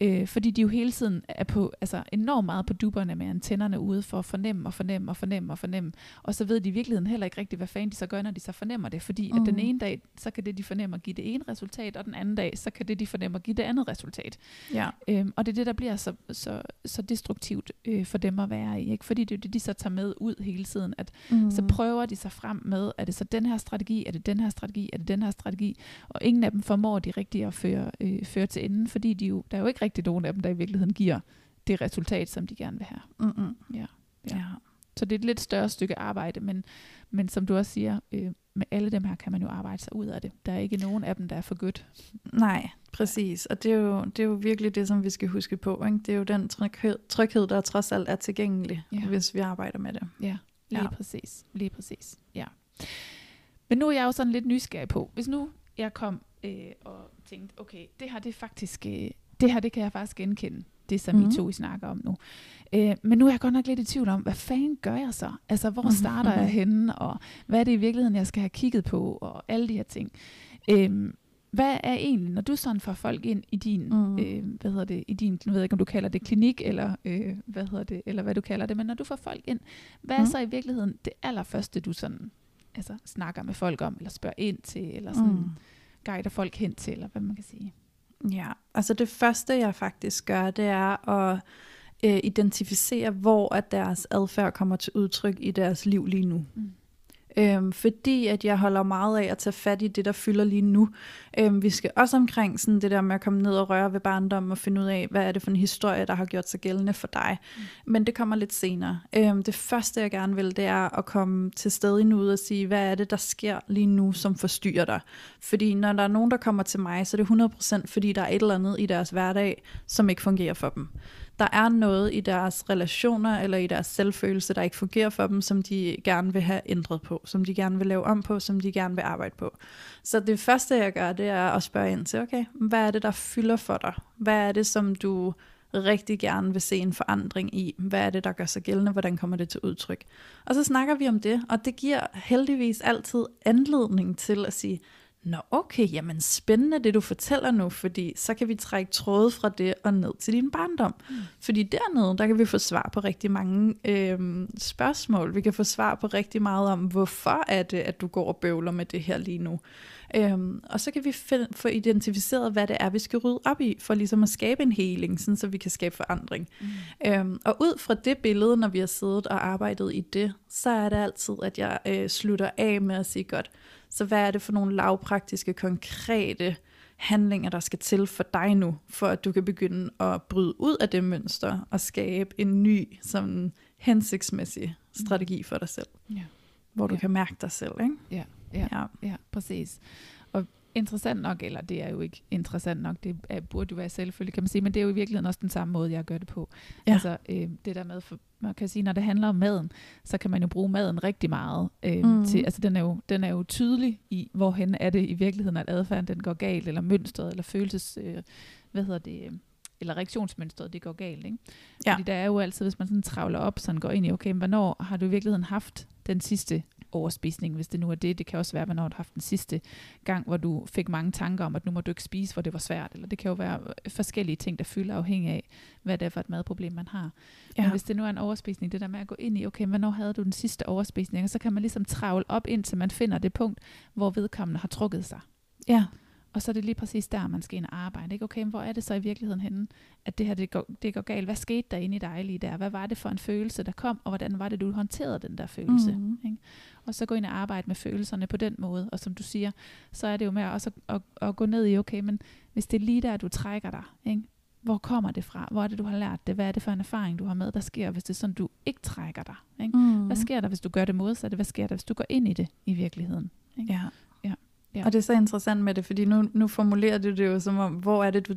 Øh, fordi de jo hele tiden er på altså enormt meget på duberne med antennerne ude for at fornemme og fornemme og fornemme og fornemme. Og så ved de i virkeligheden heller ikke rigtigt, hvad fanden de så gør, når de så fornemmer det. Fordi mm. at den mm. ene dag, så kan det, de fornemmer, give det ene resultat, og den anden dag, så kan det, de fornemmer, give det andet resultat. Ja. Øhm, og det er det, der bliver så, så, så destruktivt øh, for dem at være i. Ikke? Fordi det er det, de så tager med ud hele tiden. At mm. Så prøver de sig frem med, er det så den her strategi, er det den her strategi, er det den her strategi. Og ingen af dem formår de rigtigt at føre, øh, føre til enden, fordi de jo, der er jo ikke rigtig nogen af dem, der i virkeligheden giver det resultat, som de gerne vil have. Mm-hmm. Ja, ja. ja. Så det er et lidt større stykke arbejde, men, men som du også siger, øh, med alle dem her kan man jo arbejde sig ud af det. Der er ikke nogen af dem, der er for godt. Nej, præcis. Og det er, jo, det er jo virkelig det, som vi skal huske på. Ikke? Det er jo den tryghed, tryghed, der trods alt er tilgængelig, ja. hvis vi arbejder med det. Ja, lige ja. præcis. Lige præcis. Ja. Men nu er jeg jo sådan lidt nysgerrig på, hvis nu jeg kom øh, og tænkte, okay, det her det er faktisk øh, det her, det kan jeg faktisk genkende, det som mm. I to I snakker om nu. Øh, men nu er jeg godt nok lidt i tvivl om, hvad fanden gør jeg så? Altså, hvor mhm. starter jeg henne, og hvad er det i virkeligheden, jeg skal have kigget på, og alle de her ting. Øh, hvad er egentlig, når du sådan får folk ind i din, mm. øh, hvad hedder det, i din, nu ved jeg ikke, om du kalder det klinik, eller øh, hvad hedder det, eller hvad du kalder det, men når du får folk ind, hvad mm. er så i virkeligheden det allerførste, du sådan, altså snakker med folk om, eller spørger ind til, eller sådan mm. guider folk hen til, eller hvad man kan sige? Ja, altså det første jeg faktisk gør, det er at øh, identificere, hvor at deres adfærd kommer til udtryk i deres liv lige nu. Mm. Øhm, fordi at jeg holder meget af at tage fat i det, der fylder lige nu. Øhm, vi skal også omkring sådan det der med at komme ned og røre ved barndommen og finde ud af, hvad er det for en historie, der har gjort sig gældende for dig. Mm. Men det kommer lidt senere. Øhm, det første, jeg gerne vil, det er at komme til stede i nuet og sige, hvad er det, der sker lige nu, som forstyrrer dig. Fordi når der er nogen, der kommer til mig, så er det 100% fordi der er et eller andet i deres hverdag, som ikke fungerer for dem der er noget i deres relationer eller i deres selvfølelse, der ikke fungerer for dem, som de gerne vil have ændret på, som de gerne vil lave om på, som de gerne vil arbejde på. Så det første, jeg gør, det er at spørge ind til, okay, hvad er det, der fylder for dig? Hvad er det, som du rigtig gerne vil se en forandring i. Hvad er det, der gør sig gældende? Hvordan kommer det til udtryk? Og så snakker vi om det, og det giver heldigvis altid anledning til at sige, Nå okay, jamen spændende det du fortæller nu, fordi så kan vi trække tråde fra det og ned til din barndom. Mm. Fordi dernede, der kan vi få svar på rigtig mange øh, spørgsmål. Vi kan få svar på rigtig meget om, hvorfor er det, at du går og bøvler med det her lige nu. Øhm, og så kan vi få identificeret, hvad det er, vi skal rydde op i, for ligesom at skabe en heling, sådan så vi kan skabe forandring. Mm. Øhm, og ud fra det billede, når vi har siddet og arbejdet i det, så er det altid, at jeg øh, slutter af med at sige, godt, så hvad er det for nogle lavpraktiske, konkrete handlinger, der skal til for dig nu, for at du kan begynde at bryde ud af det mønster og skabe en ny, sådan hensigtsmæssig strategi for dig selv. Ja. Hvor du ja. kan mærke dig selv, ikke? Ja, ja, ja. ja præcis. Interessant nok, eller det er jo ikke interessant nok, det er, burde jo være selvfølgelig, kan man sige, men det er jo i virkeligheden også den samme måde, jeg gør det på. Ja. Altså øh, det der med, for, man kan sige, når det handler om maden, så kan man jo bruge maden rigtig meget. Øh, mm. til, altså den er, jo, den er jo tydelig i, hvorhen er det i virkeligheden, at adfærden den går galt, eller mønstret, eller følelses, øh, hvad hedder det, eller reaktionsmønstret, det går galt. Ikke? Ja. Fordi der er jo altid, hvis man sådan travler op, sådan går ind i, okay, men hvornår har du i virkeligheden haft den sidste overspisning, hvis det nu er det. Det kan også være, hvornår du har haft den sidste gang, hvor du fik mange tanker om, at nu må du ikke spise, hvor det var svært. Eller det kan jo være forskellige ting, der fylder afhængig af, hvad det er for et madproblem, man har. Ja. Men hvis det nu er en overspisning, det der med at gå ind i, okay, hvornår havde du den sidste overspisning? Og så kan man ligesom travle op, indtil man finder det punkt, hvor vedkommende har trukket sig. Ja. Og så er det lige præcis der, man skal ind og arbejde. Ikke? Okay, hvor er det så i virkeligheden henne, at det her det går, det går galt? Hvad skete der inde i dig lige der? Hvad var det for en følelse, der kom, og hvordan var det, du håndterede den der følelse? Mm. Ikke? Og så gå ind og arbejde med følelserne på den måde. Og som du siger, så er det jo med også at, at, at gå ned i, okay, men hvis det er lige der, du trækker dig, ikke? hvor kommer det fra? Hvor er det, du har lært det? Hvad er det for en erfaring, du har med, der sker, hvis det er sådan, du ikke trækker dig? Ikke? Mm. Hvad sker der, hvis du gør det modsatte? Hvad sker der, hvis du går ind i det i virkeligheden? Ikke? Ja. Ja. Og det er så interessant med det, fordi nu, nu formulerer du det jo som om, hvor er det, du,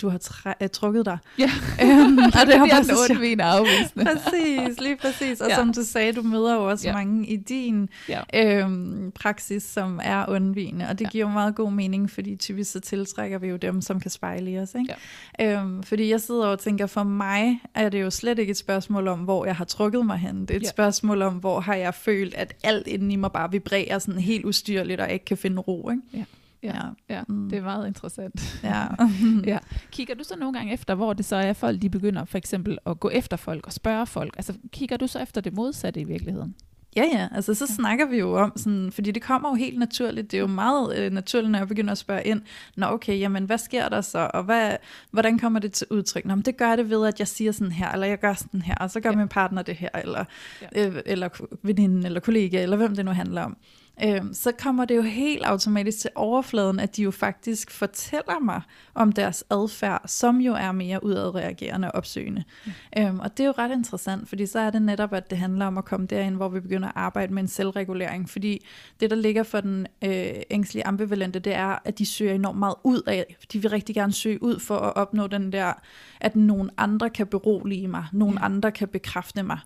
du har træ, uh, trukket dig? Ja, [LAUGHS] øhm, [LAUGHS] og det har bare så afvisende. [LAUGHS] præcis, lige præcis. Og ja. som du sagde, du møder jo også ja. mange i din ja. øhm, praksis, som er undvigende, og det ja. giver jo meget god mening, fordi typisk så tiltrækker vi jo dem, som kan spejle i os. Ikke? Ja. Øhm, fordi jeg sidder og tænker, for mig er det jo slet ikke et spørgsmål om, hvor jeg har trukket mig hen. Det er et ja. spørgsmål om, hvor har jeg følt, at alt inden i mig bare vibrerer sådan helt ustyrligt, og jeg ikke kan finde ro ikke? Ja. Ja, ja. mm. det er meget interessant. Ja. [LAUGHS] ja. Kigger du så nogle gange efter, hvor det så er, at folk de begynder for eksempel at gå efter folk og spørge folk? Altså kigger du så efter det modsatte i virkeligheden? Ja, ja, altså så ja. snakker vi jo om, sådan, fordi det kommer jo helt naturligt, det er jo meget øh, naturligt, når jeg begynder at spørge ind, nå okay, jamen hvad sker der så, og hvad, hvordan kommer det til udtryk? Nå, men det gør det ved, at jeg siger sådan her, eller jeg gør sådan her, og så gør ja. min partner det her, eller, ja. øh, eller veninde, eller kollega, eller hvem det nu handler om øh, så kommer det jo helt automatisk til overfladen, at de jo faktisk fortæller mig om deres adfærd, som jo er mere udadreagerende og opsøgende. Mm. Øh, og det er jo ret interessant, fordi så er det netop, at det handler om at komme derind, hvor vi begynder at arbejde med en selvregulering, fordi det, der ligger for den øh, ængstlige ambivalente, det er, at de søger enormt meget ud af. De vil rigtig gerne søge ud for at opnå den der, at nogen andre kan berolige mig, nogen mm. andre kan bekræfte mig.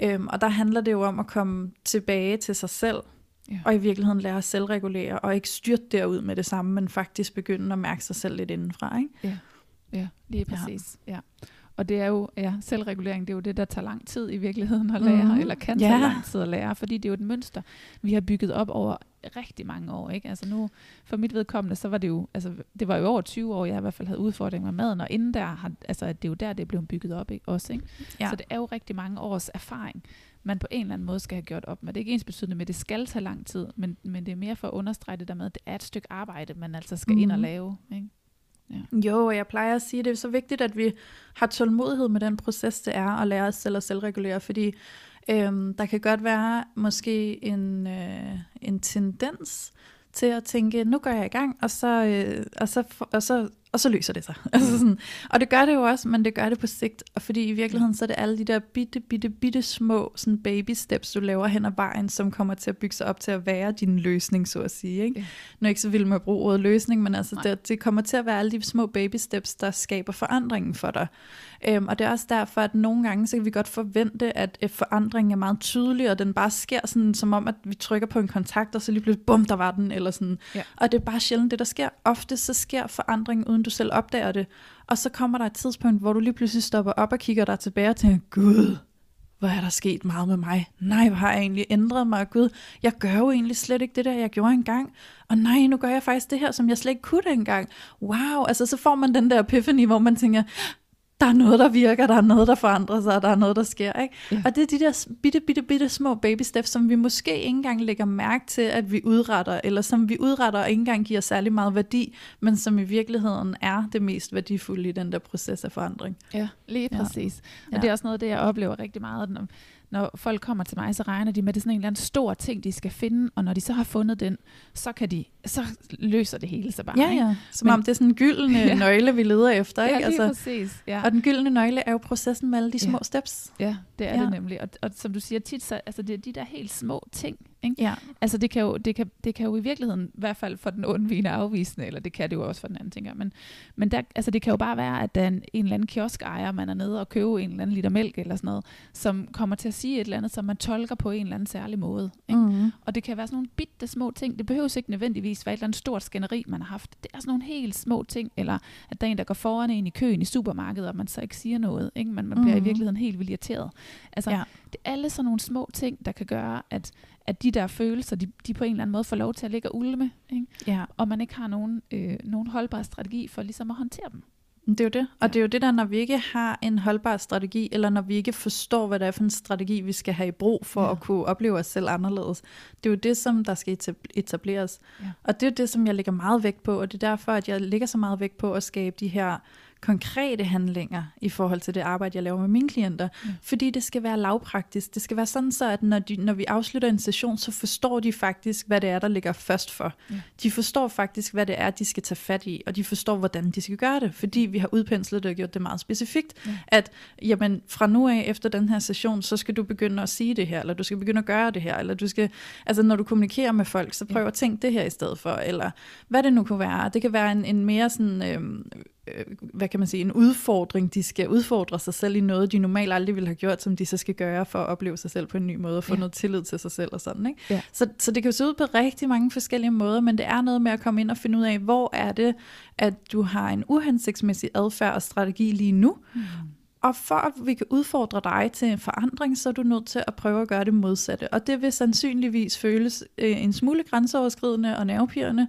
Øh, og der handler det jo om at komme tilbage til sig selv, Ja. Og i virkeligheden lære at selvregulere, og ikke styrte derud med det samme, men faktisk begynde at mærke sig selv lidt indenfra. Ikke? Ja. ja, lige præcis. Ja. ja. Og det er jo, ja, selvregulering, det er jo det, der tager lang tid i virkeligheden at lære, mm. eller kan tage ja. lang tid at lære, fordi det er jo et mønster, vi har bygget op over rigtig mange år. Ikke? Altså nu, for mit vedkommende, så var det jo, altså det var jo over 20 år, jeg i hvert fald havde udfordringer med maden, og inden der, har, altså det er jo der, det blev bygget op ikke? også. Ikke? Ja. Så det er jo rigtig mange års erfaring man på en eller anden måde skal have gjort op med. Det er ikke ens betydende med, at det skal tage lang tid, men, men det er mere for at understrege det der med, at det er et stykke arbejde, man altså skal mm. ind og mhm. lave. Ikke? Ja. Jo, og jeg plejer at sige, at det er så vigtigt, at vi har tålmodighed med den proces, det er at lære os selv at selvregulere, fordi øhm, der kan godt være måske en, øh, en tendens til at tænke, nu går jeg i gang, og så, øh, og så, og så og så løser det sig. [LAUGHS] altså sådan, og det gør det jo også, men det gør det på sigt, og fordi i virkeligheden så er det alle de der bitte, bitte, bitte små sådan baby steps, du laver hen ad vejen, som kommer til at bygge sig op til at være din løsning, så at sige. Ikke? Ja. Nu er ikke så vild med at bruge ordet løsning, men altså det, det kommer til at være alle de små baby steps, der skaber forandringen for dig. Øhm, og det er også derfor, at nogle gange, så kan vi godt forvente, at forandringen er meget tydelig, og den bare sker sådan, som om, at vi trykker på en kontakt, og så lige pludselig, bum, der var den, eller sådan. Ja. Og det er bare sjældent det, der sker. Ofte så sker forandringen, uden du selv opdager det. Og så kommer der et tidspunkt, hvor du lige pludselig stopper op og kigger dig tilbage og tænker, Gud, hvor er der sket meget med mig. Nej, hvor har jeg egentlig ændret mig. Gud, jeg gør jo egentlig slet ikke det der, jeg gjorde engang. Og nej, nu gør jeg faktisk det her, som jeg slet ikke kunne engang. Wow, altså så får man den der epiphany, hvor man tænker, der er noget, der virker, der er noget, der forandrer sig, der er noget, der sker. Ikke? Ja. Og det er de der bitte, bitte, bitte små baby steps, som vi måske ikke engang lægger mærke til, at vi udretter, eller som vi udretter og ikke engang giver særlig meget værdi, men som i virkeligheden er det mest værdifulde i den der proces af forandring. Ja, lige præcis. Ja. Og det er også noget, det jeg oplever rigtig meget, når, når folk kommer til mig, så regner de med, at det er sådan en eller anden stor ting, de skal finde, og når de så har fundet den, så kan de, så løser det hele sig bare. Ja, ja. Som Men, om det er sådan en gyldne [LAUGHS] ja. nøgle, vi leder efter. Ikke? Ja, lige altså, præcis. Ja. Og den gyldne nøgle er jo processen med alle de små ja. steps. Ja, det er ja. det nemlig. Og, og som du siger tit, så altså det er de der helt små ting, ikke? Ja. Altså det kan, jo, det, kan, det kan jo i virkeligheden, i hvert fald for den undvigende afvisende, eller det kan det jo også for den anden, tænker Men, men der, altså det kan jo bare være, at der er en, en eller anden kioskejer, man er nede og køber en eller anden liter mælk eller sådan noget, som kommer til at sige et eller andet, som man tolker på en eller anden særlig måde. Ikke? Mm. Og det kan være sådan nogle bitte små ting. Det behøver ikke nødvendigvis være et eller andet stort skænderi, man har haft. Det er sådan nogle helt små ting, eller at der er en, der går foran en i køen i supermarkedet, og man så ikke siger noget. Ikke? Man, man bliver mm. i virkeligheden helt vildt irriteret. Altså, ja. det er alle sådan nogle små ting, der kan gøre, at at de der følelser, de, de på en eller anden måde får lov til at ligge og ulme, ikke? Ja. og man ikke har nogen, øh, nogen holdbar strategi for ligesom at håndtere dem. Det er jo det. Og ja. det er jo det der, når vi ikke har en holdbar strategi, eller når vi ikke forstår, hvad det er for en strategi, vi skal have i brug for ja. at kunne opleve os selv anderledes. Det er jo det, som der skal etableres. Ja. Og det er det, som jeg lægger meget vægt på, og det er derfor, at jeg lægger så meget vægt på at skabe de her konkrete handlinger i forhold til det arbejde, jeg laver med mine klienter. Mm. Fordi det skal være lavpraktisk. Det skal være sådan så, at når, de, når vi afslutter en session, så forstår de faktisk, hvad det er, der ligger først for. Mm. De forstår faktisk, hvad det er, de skal tage fat i, og de forstår, hvordan de skal gøre det, fordi vi har udpenslet det og gjort det meget specifikt, mm. at jamen, fra nu af, efter den her session, så skal du begynde at sige det her, eller du skal begynde at gøre det her, eller du skal, altså når du kommunikerer med folk, så prøv ja. at tænke det her i stedet for, eller hvad det nu kunne være. Det kan være en, en mere sådan, øh, hvad kan man sige, en udfordring. De skal udfordre sig selv i noget, de normalt aldrig ville have gjort, som de så skal gøre for at opleve sig selv på en ny måde, og få ja. noget tillid til sig selv og sådan. Ikke? Ja. Så, så det kan jo se ud på rigtig mange forskellige måder, men det er noget med at komme ind og finde ud af, hvor er det, at du har en uhensigtsmæssig adfærd og strategi lige nu, mm. Og for at vi kan udfordre dig til en forandring, så er du nødt til at prøve at gøre det modsatte. Og det vil sandsynligvis føles øh, en smule grænseoverskridende og nervepirrende,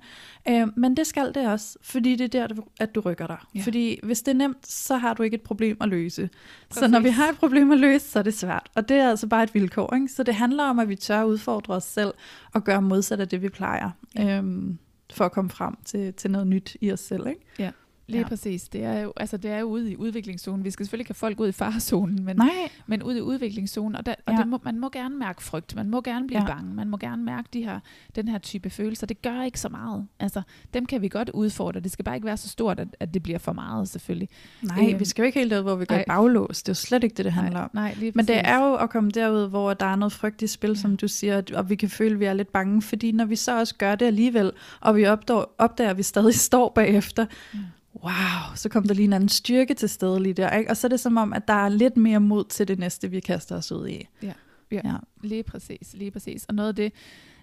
øh, men det skal det også, fordi det er der, at du rykker dig. Ja. Fordi hvis det er nemt, så har du ikke et problem at løse. Præcis. Så når vi har et problem at løse, så er det svært. Og det er altså bare et vilkår. Ikke? Så det handler om, at vi tør udfordre os selv og gøre modsat af det, vi plejer. Ja. Øhm, for at komme frem til, til noget nyt i os selv. Ikke? Ja. Lige ja. præcis. Det er, jo, altså, det er jo ude i udviklingszonen. Vi skal selvfølgelig ikke have folk ud i farezonen, men, Nej. men ud i udviklingszonen. Og, der, og ja. det må, man må gerne mærke frygt, man må gerne blive ja. bange, man må gerne mærke de her, den her type følelser. Det gør ikke så meget. Altså, dem kan vi godt udfordre. Det skal bare ikke være så stort, at, at det bliver for meget, selvfølgelig. Nej, øh, vi skal jo ikke helt ud, hvor vi går baglås. Det er jo slet ikke det, det handler nej, om. Nej, lige men det er jo at komme derud, hvor der er noget frygt i spil, ja. som du siger, og vi kan føle, at vi er lidt bange, fordi når vi så også gør det alligevel, og vi opdager, opdager at vi stadig står bagefter, ja wow, så kom der lige en anden styrke til stede lige der. Ikke? Og så er det som om, at der er lidt mere mod til det næste, vi kaster os ud i. Ja, ja, ja. lige præcis, lige præcis. Og noget af det,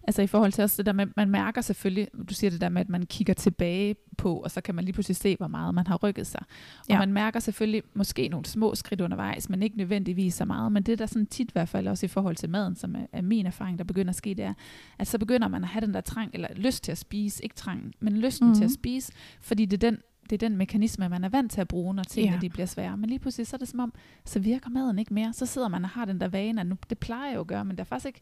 altså i forhold til også det der med, man mærker selvfølgelig, du siger det der med, at man kigger tilbage på, og så kan man lige pludselig se, hvor meget man har rykket sig. Og ja. man mærker selvfølgelig måske nogle små skridt undervejs, men ikke nødvendigvis så meget. Men det der sådan tit i hvert fald også i forhold til maden, som er, er min erfaring, der begynder at ske, det er, at så begynder man at have den der trang, eller lyst til at spise, ikke trang, men lysten mm-hmm. til at mhm. spise, fordi det er den det er den mekanisme, man er vant til at bruge, når tingene ja. de bliver svære. Men lige pludselig så er det som om, så virker maden ikke mere. Så sidder man og har den der vane, at nu, det plejer jeg jo at gøre, men der er faktisk ikke,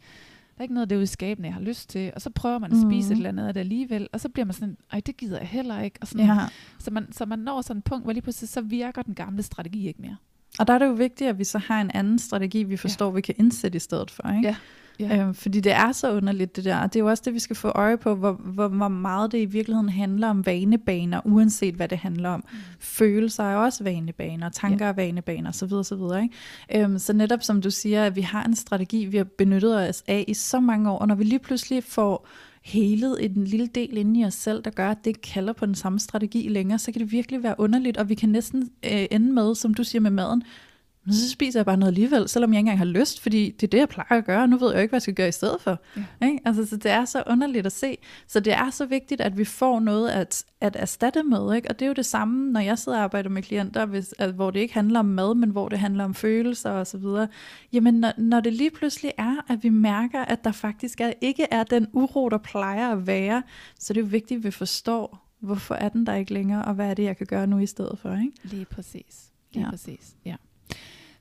der er ikke noget det skabende, jeg har lyst til. Og så prøver man at spise mm. et eller andet af det alligevel, og så bliver man sådan, ej, det gider jeg heller ikke. Og sådan, ja. så, man, så man når sådan et punkt, hvor lige pludselig så virker den gamle strategi ikke mere. Og der er det jo vigtigt, at vi så har en anden strategi, vi forstår, ja. vi kan indsætte i stedet for. Ikke? Ja. Ja. Øhm, fordi det er så underligt det der, og det er jo også det, vi skal få øje på, hvor, hvor, hvor meget det i virkeligheden handler om vanebaner, uanset hvad det handler om. Mm. Følelser er også vanebaner, tanker ja. er vanebaner, osv. osv. Ikke? Øhm, så netop som du siger, at vi har en strategi, vi har benyttet os af i så mange år, og når vi lige pludselig får helet en lille del inde i os selv, der gør, at det ikke kalder på den samme strategi længere, så kan det virkelig være underligt, og vi kan næsten øh, ende med, som du siger med maden, men så spiser jeg bare noget alligevel, selvom jeg ikke engang har lyst, fordi det er det, jeg plejer at gøre, og nu ved jeg jo ikke, hvad jeg skal gøre i stedet for. Ja. Ikke? Altså, så det er så underligt at se. Så det er så vigtigt, at vi får noget at, at erstatte med. Ikke? Og det er jo det samme, når jeg sidder og arbejder med klienter, hvis, at, hvor det ikke handler om mad, men hvor det handler om følelser og så videre. Jamen, når, når det lige pludselig er, at vi mærker, at der faktisk er, ikke er den uro, der plejer at være, så det er jo vigtigt, at vi forstår, hvorfor er den der ikke længere, og hvad er det, jeg kan gøre nu i stedet for. Ikke? Lige præcis. Lige ja. præcis, ja.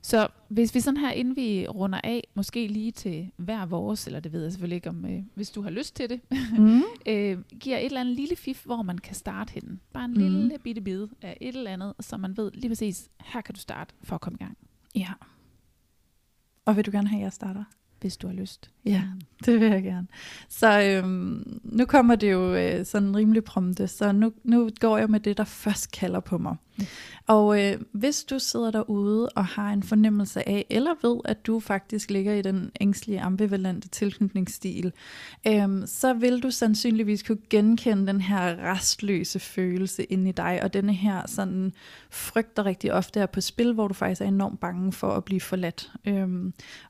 Så hvis vi sådan her, inden vi runder af, måske lige til hver vores, eller det ved jeg selvfølgelig ikke om, øh, hvis du har lyst til det, mm. [LAUGHS] øh, giver et eller andet lille fif, hvor man kan starte henne. Bare en mm. lille bitte bid af et eller andet, så man ved lige præcis, her kan du starte for at komme i gang. Ja. Og vil du gerne have, at jeg starter? Hvis du har lyst. Ja, det vil jeg gerne. Så øhm, nu kommer det jo øh, sådan rimelig prompte, så nu, nu går jeg med det, der først kalder på mig. Mm. Og øh, hvis du sidder derude og har en fornemmelse af, eller ved, at du faktisk ligger i den ængstlige, ambivalente tilknytningsstil, øh, så vil du sandsynligvis kunne genkende den her restløse følelse inde i dig, og denne her sådan frygt, der rigtig ofte er på spil, hvor du faktisk er enormt bange for at blive forladt øh,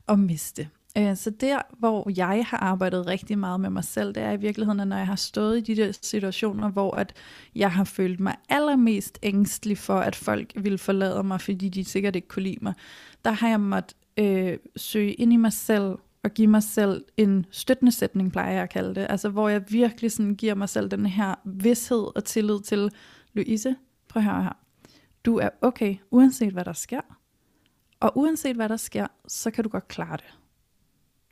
og miste. Øh, så der, hvor jeg har arbejdet rigtig meget med mig selv, det er i virkeligheden, at når jeg har stået i de der situationer, hvor at jeg har følt mig allermest ængstelig for, at folk ville forlade mig, fordi de sikkert ikke kunne lide mig, der har jeg måttet øh, søge ind i mig selv og give mig selv en støttende sætning, plejer jeg at kalde det. Altså hvor jeg virkelig sådan giver mig selv den her vidshed og tillid til, Louise, prøv at høre her. Du er okay, uanset hvad der sker. Og uanset hvad der sker, så kan du godt klare det.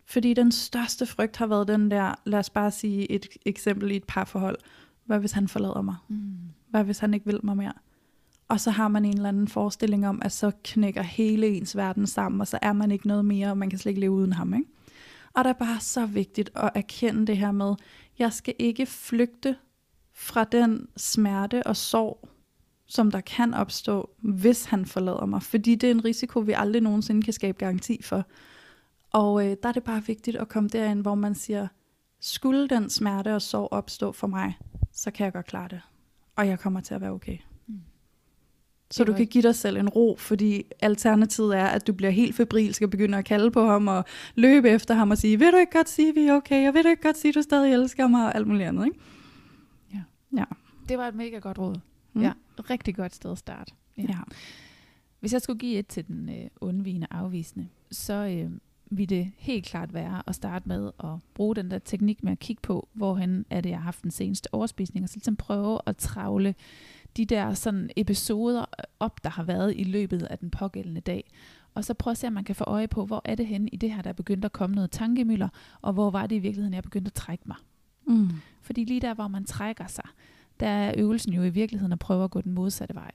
Fordi den største frygt har været den der, lad os bare sige et eksempel i et parforhold. Hvad hvis han forlader mig? Mm. Hvad hvis han ikke vil mig mere? og så har man en eller anden forestilling om, at så knækker hele ens verden sammen, og så er man ikke noget mere, og man kan slet ikke leve uden ham. Ikke? Og det er bare så vigtigt at erkende det her med, jeg skal ikke flygte fra den smerte og sorg, som der kan opstå, hvis han forlader mig. Fordi det er en risiko, vi aldrig nogensinde kan skabe garanti for. Og øh, der er det bare vigtigt at komme derind, hvor man siger, skulle den smerte og sorg opstå for mig, så kan jeg godt klare det. Og jeg kommer til at være okay. Mm. Så du kan give dig selv en ro, fordi alternativet er, at du bliver helt febrilsk og begynder at kalde på ham og løbe efter ham og sige, vil du ikke godt sige, at vi er okay, og vil du ikke godt sige, at du stadig elsker mig og alt muligt andet, ikke? Ja. ja. Det var et mega godt råd. Mm. Ja, rigtig godt sted at starte. Ja. ja. Hvis jeg skulle give et til den øh, undvigende afvisende, så øh, vil det helt klart være at starte med at bruge den der teknik med at kigge på, hvorhen er det, jeg har haft den seneste overspisning, og så ligesom prøve at travle de der sådan episoder op, der har været i løbet af den pågældende dag. Og så prøve at se, om man kan få øje på, hvor er det henne i det her, der er begyndt at komme noget tankemøller, og hvor var det i virkeligheden, jeg begyndte at trække mig. Mm. Fordi lige der, hvor man trækker sig, der er øvelsen jo i virkeligheden at prøve at gå den modsatte vej.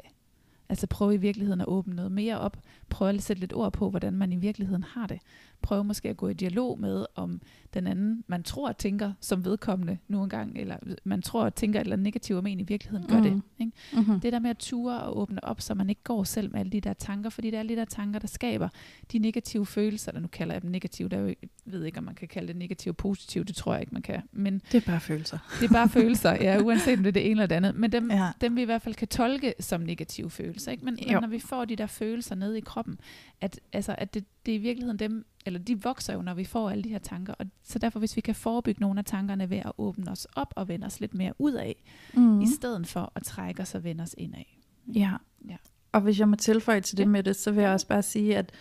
Altså prøve i virkeligheden at åbne noget mere op. Prøve at sætte lidt ord på, hvordan man i virkeligheden har det. Prøve måske at gå i dialog med, om den anden, man tror tænker som vedkommende nu engang, eller man tror at tænker et eller andet negativt om en i virkeligheden, gør mm. det. Ikke? Mm-hmm. Det der med at ture og åbne op, så man ikke går selv med alle de der tanker, fordi det er alle de der tanker, der skaber de negative følelser, der nu kalder jeg dem negative. Der er jeg ved ikke, om man kan kalde det negative og positive, det tror jeg ikke, man kan. Men det er bare følelser. [LAUGHS] Det er bare følelser, ja, uanset om det er det ene eller det andet. Men dem, ja. dem vi i hvert fald kan tolke som negative følelser. Ikke? Men, men når vi får de der følelser nede i kroppen, at, altså, at det, det er i virkeligheden dem, eller de vokser jo, når vi får alle de her tanker. Og så derfor, hvis vi kan forebygge nogle af tankerne ved at åbne os op og vende os lidt mere ud af, mm. i stedet for at trække os og vende os ind af. Ja. ja. Og hvis jeg må tilføje til det ja. med det, så vil jeg også bare sige, at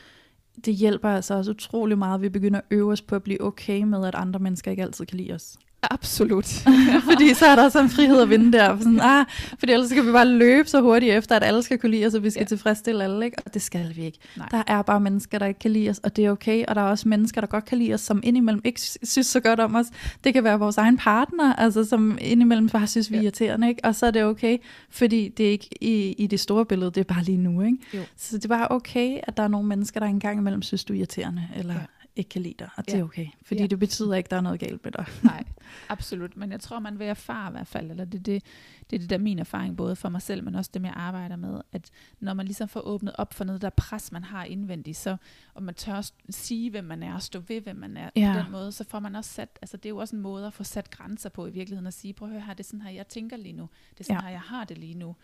det hjælper altså også utrolig meget, at vi begynder at øve os på at blive okay med, at andre mennesker ikke altid kan lide os. Absolut. [LAUGHS] fordi så er der sådan en frihed at vinde der. Sådan, ah, fordi ellers skal vi bare løbe så hurtigt efter, at alle skal kunne lide os, og vi skal ja. tilfredsstille alle. Ikke? Og det skal vi ikke. Nej. Der er bare mennesker, der ikke kan lide os, og det er okay. Og der er også mennesker, der godt kan lide os, som indimellem ikke synes så godt om os. Det kan være vores egen partner, altså, som indimellem bare synes, vi er ja. irriterende. Ikke? Og så er det okay, fordi det er ikke i, i det store billede, det er bare lige nu. Ikke? Jo. Så det er bare okay, at der er nogle mennesker, der engang imellem synes, du er irriterende. Eller, ja ikke kan lide dig, og det ja. er okay. Fordi ja. det betyder ikke, at der er noget galt med dig. Nej, absolut. Men jeg tror, man vil erfare i hvert fald, eller det, det, det er det der min erfaring, både for mig selv, men også det, jeg arbejder med, at når man ligesom får åbnet op for noget, der pres, man har indvendigt, så, og man tør sige, hvem man er, og stå ved, hvem man er ja. på den måde, så får man også sat, altså det er jo også en måde at få sat grænser på i virkeligheden, at sige, prøv at høre her, det er sådan her, jeg tænker lige nu, det er sådan ja. her, jeg har det lige nu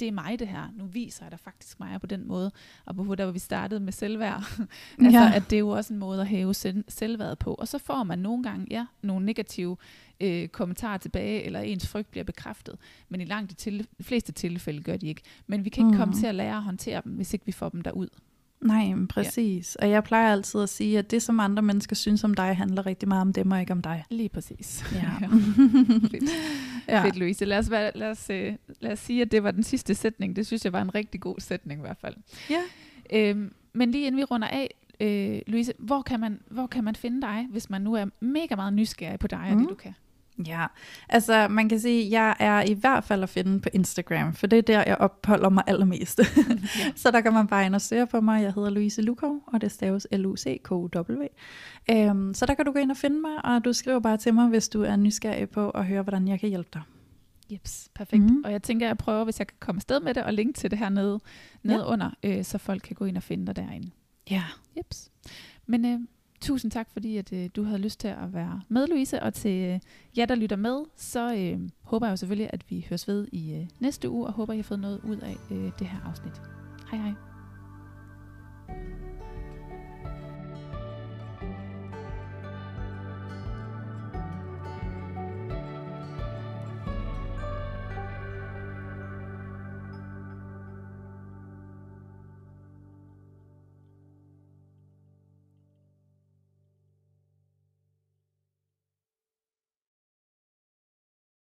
det er mig det her. Nu viser jeg dig faktisk mig på den måde. Og på der hvor vi startede med selvværd. [LAUGHS] altså, ja. at det er jo også en måde at hæve selv, selvværd på. Og så får man nogle gange, ja, nogle negative øh, kommentarer tilbage, eller ens frygt bliver bekræftet. Men i langt de, til, de fleste tilfælde gør de ikke. Men vi kan ikke mm. komme til at lære at håndtere dem, hvis ikke vi får dem derud. Nej, men præcis. Ja. Og jeg plejer altid at sige, at det, som andre mennesker synes om dig, handler rigtig meget om dem og ikke om dig. Lige præcis. Ja. [LAUGHS] ja. Fedt. Ja. Fedt, Louise. Lad os, lad, os, øh, lad os sige, at det var den sidste sætning. Det synes jeg var en rigtig god sætning i hvert fald. Ja. Øhm, men lige inden vi runder af, øh, Louise, hvor kan, man, hvor kan man finde dig, hvis man nu er mega meget nysgerrig på dig og mm. det, du kan? Ja, altså man kan sige, at jeg er i hvert fald at finde på Instagram, for det er der, jeg opholder mig allermest. [LAUGHS] ja. så der kan man bare ind og søge på mig. Jeg hedder Louise Lukov, og det staves l u c k w Um, så der kan du gå ind og finde mig, og du skriver bare til mig, hvis du er nysgerrig på at høre, hvordan jeg kan hjælpe dig. Jeps, perfekt. Mm. Og jeg tænker, at jeg prøver, hvis jeg kan komme afsted med det, og linke til det her nede, nede ja. under, øh, så folk kan gå ind og finde dig derinde. Ja. Jeps. Men øh, Tusind tak, fordi at, øh, du havde lyst til at være med, Louise. Og til øh, jer, der lytter med, så øh, håber jeg jo selvfølgelig, at vi høres ved i øh, næste uge, og håber, I har fået noget ud af øh, det her afsnit. Hej hej.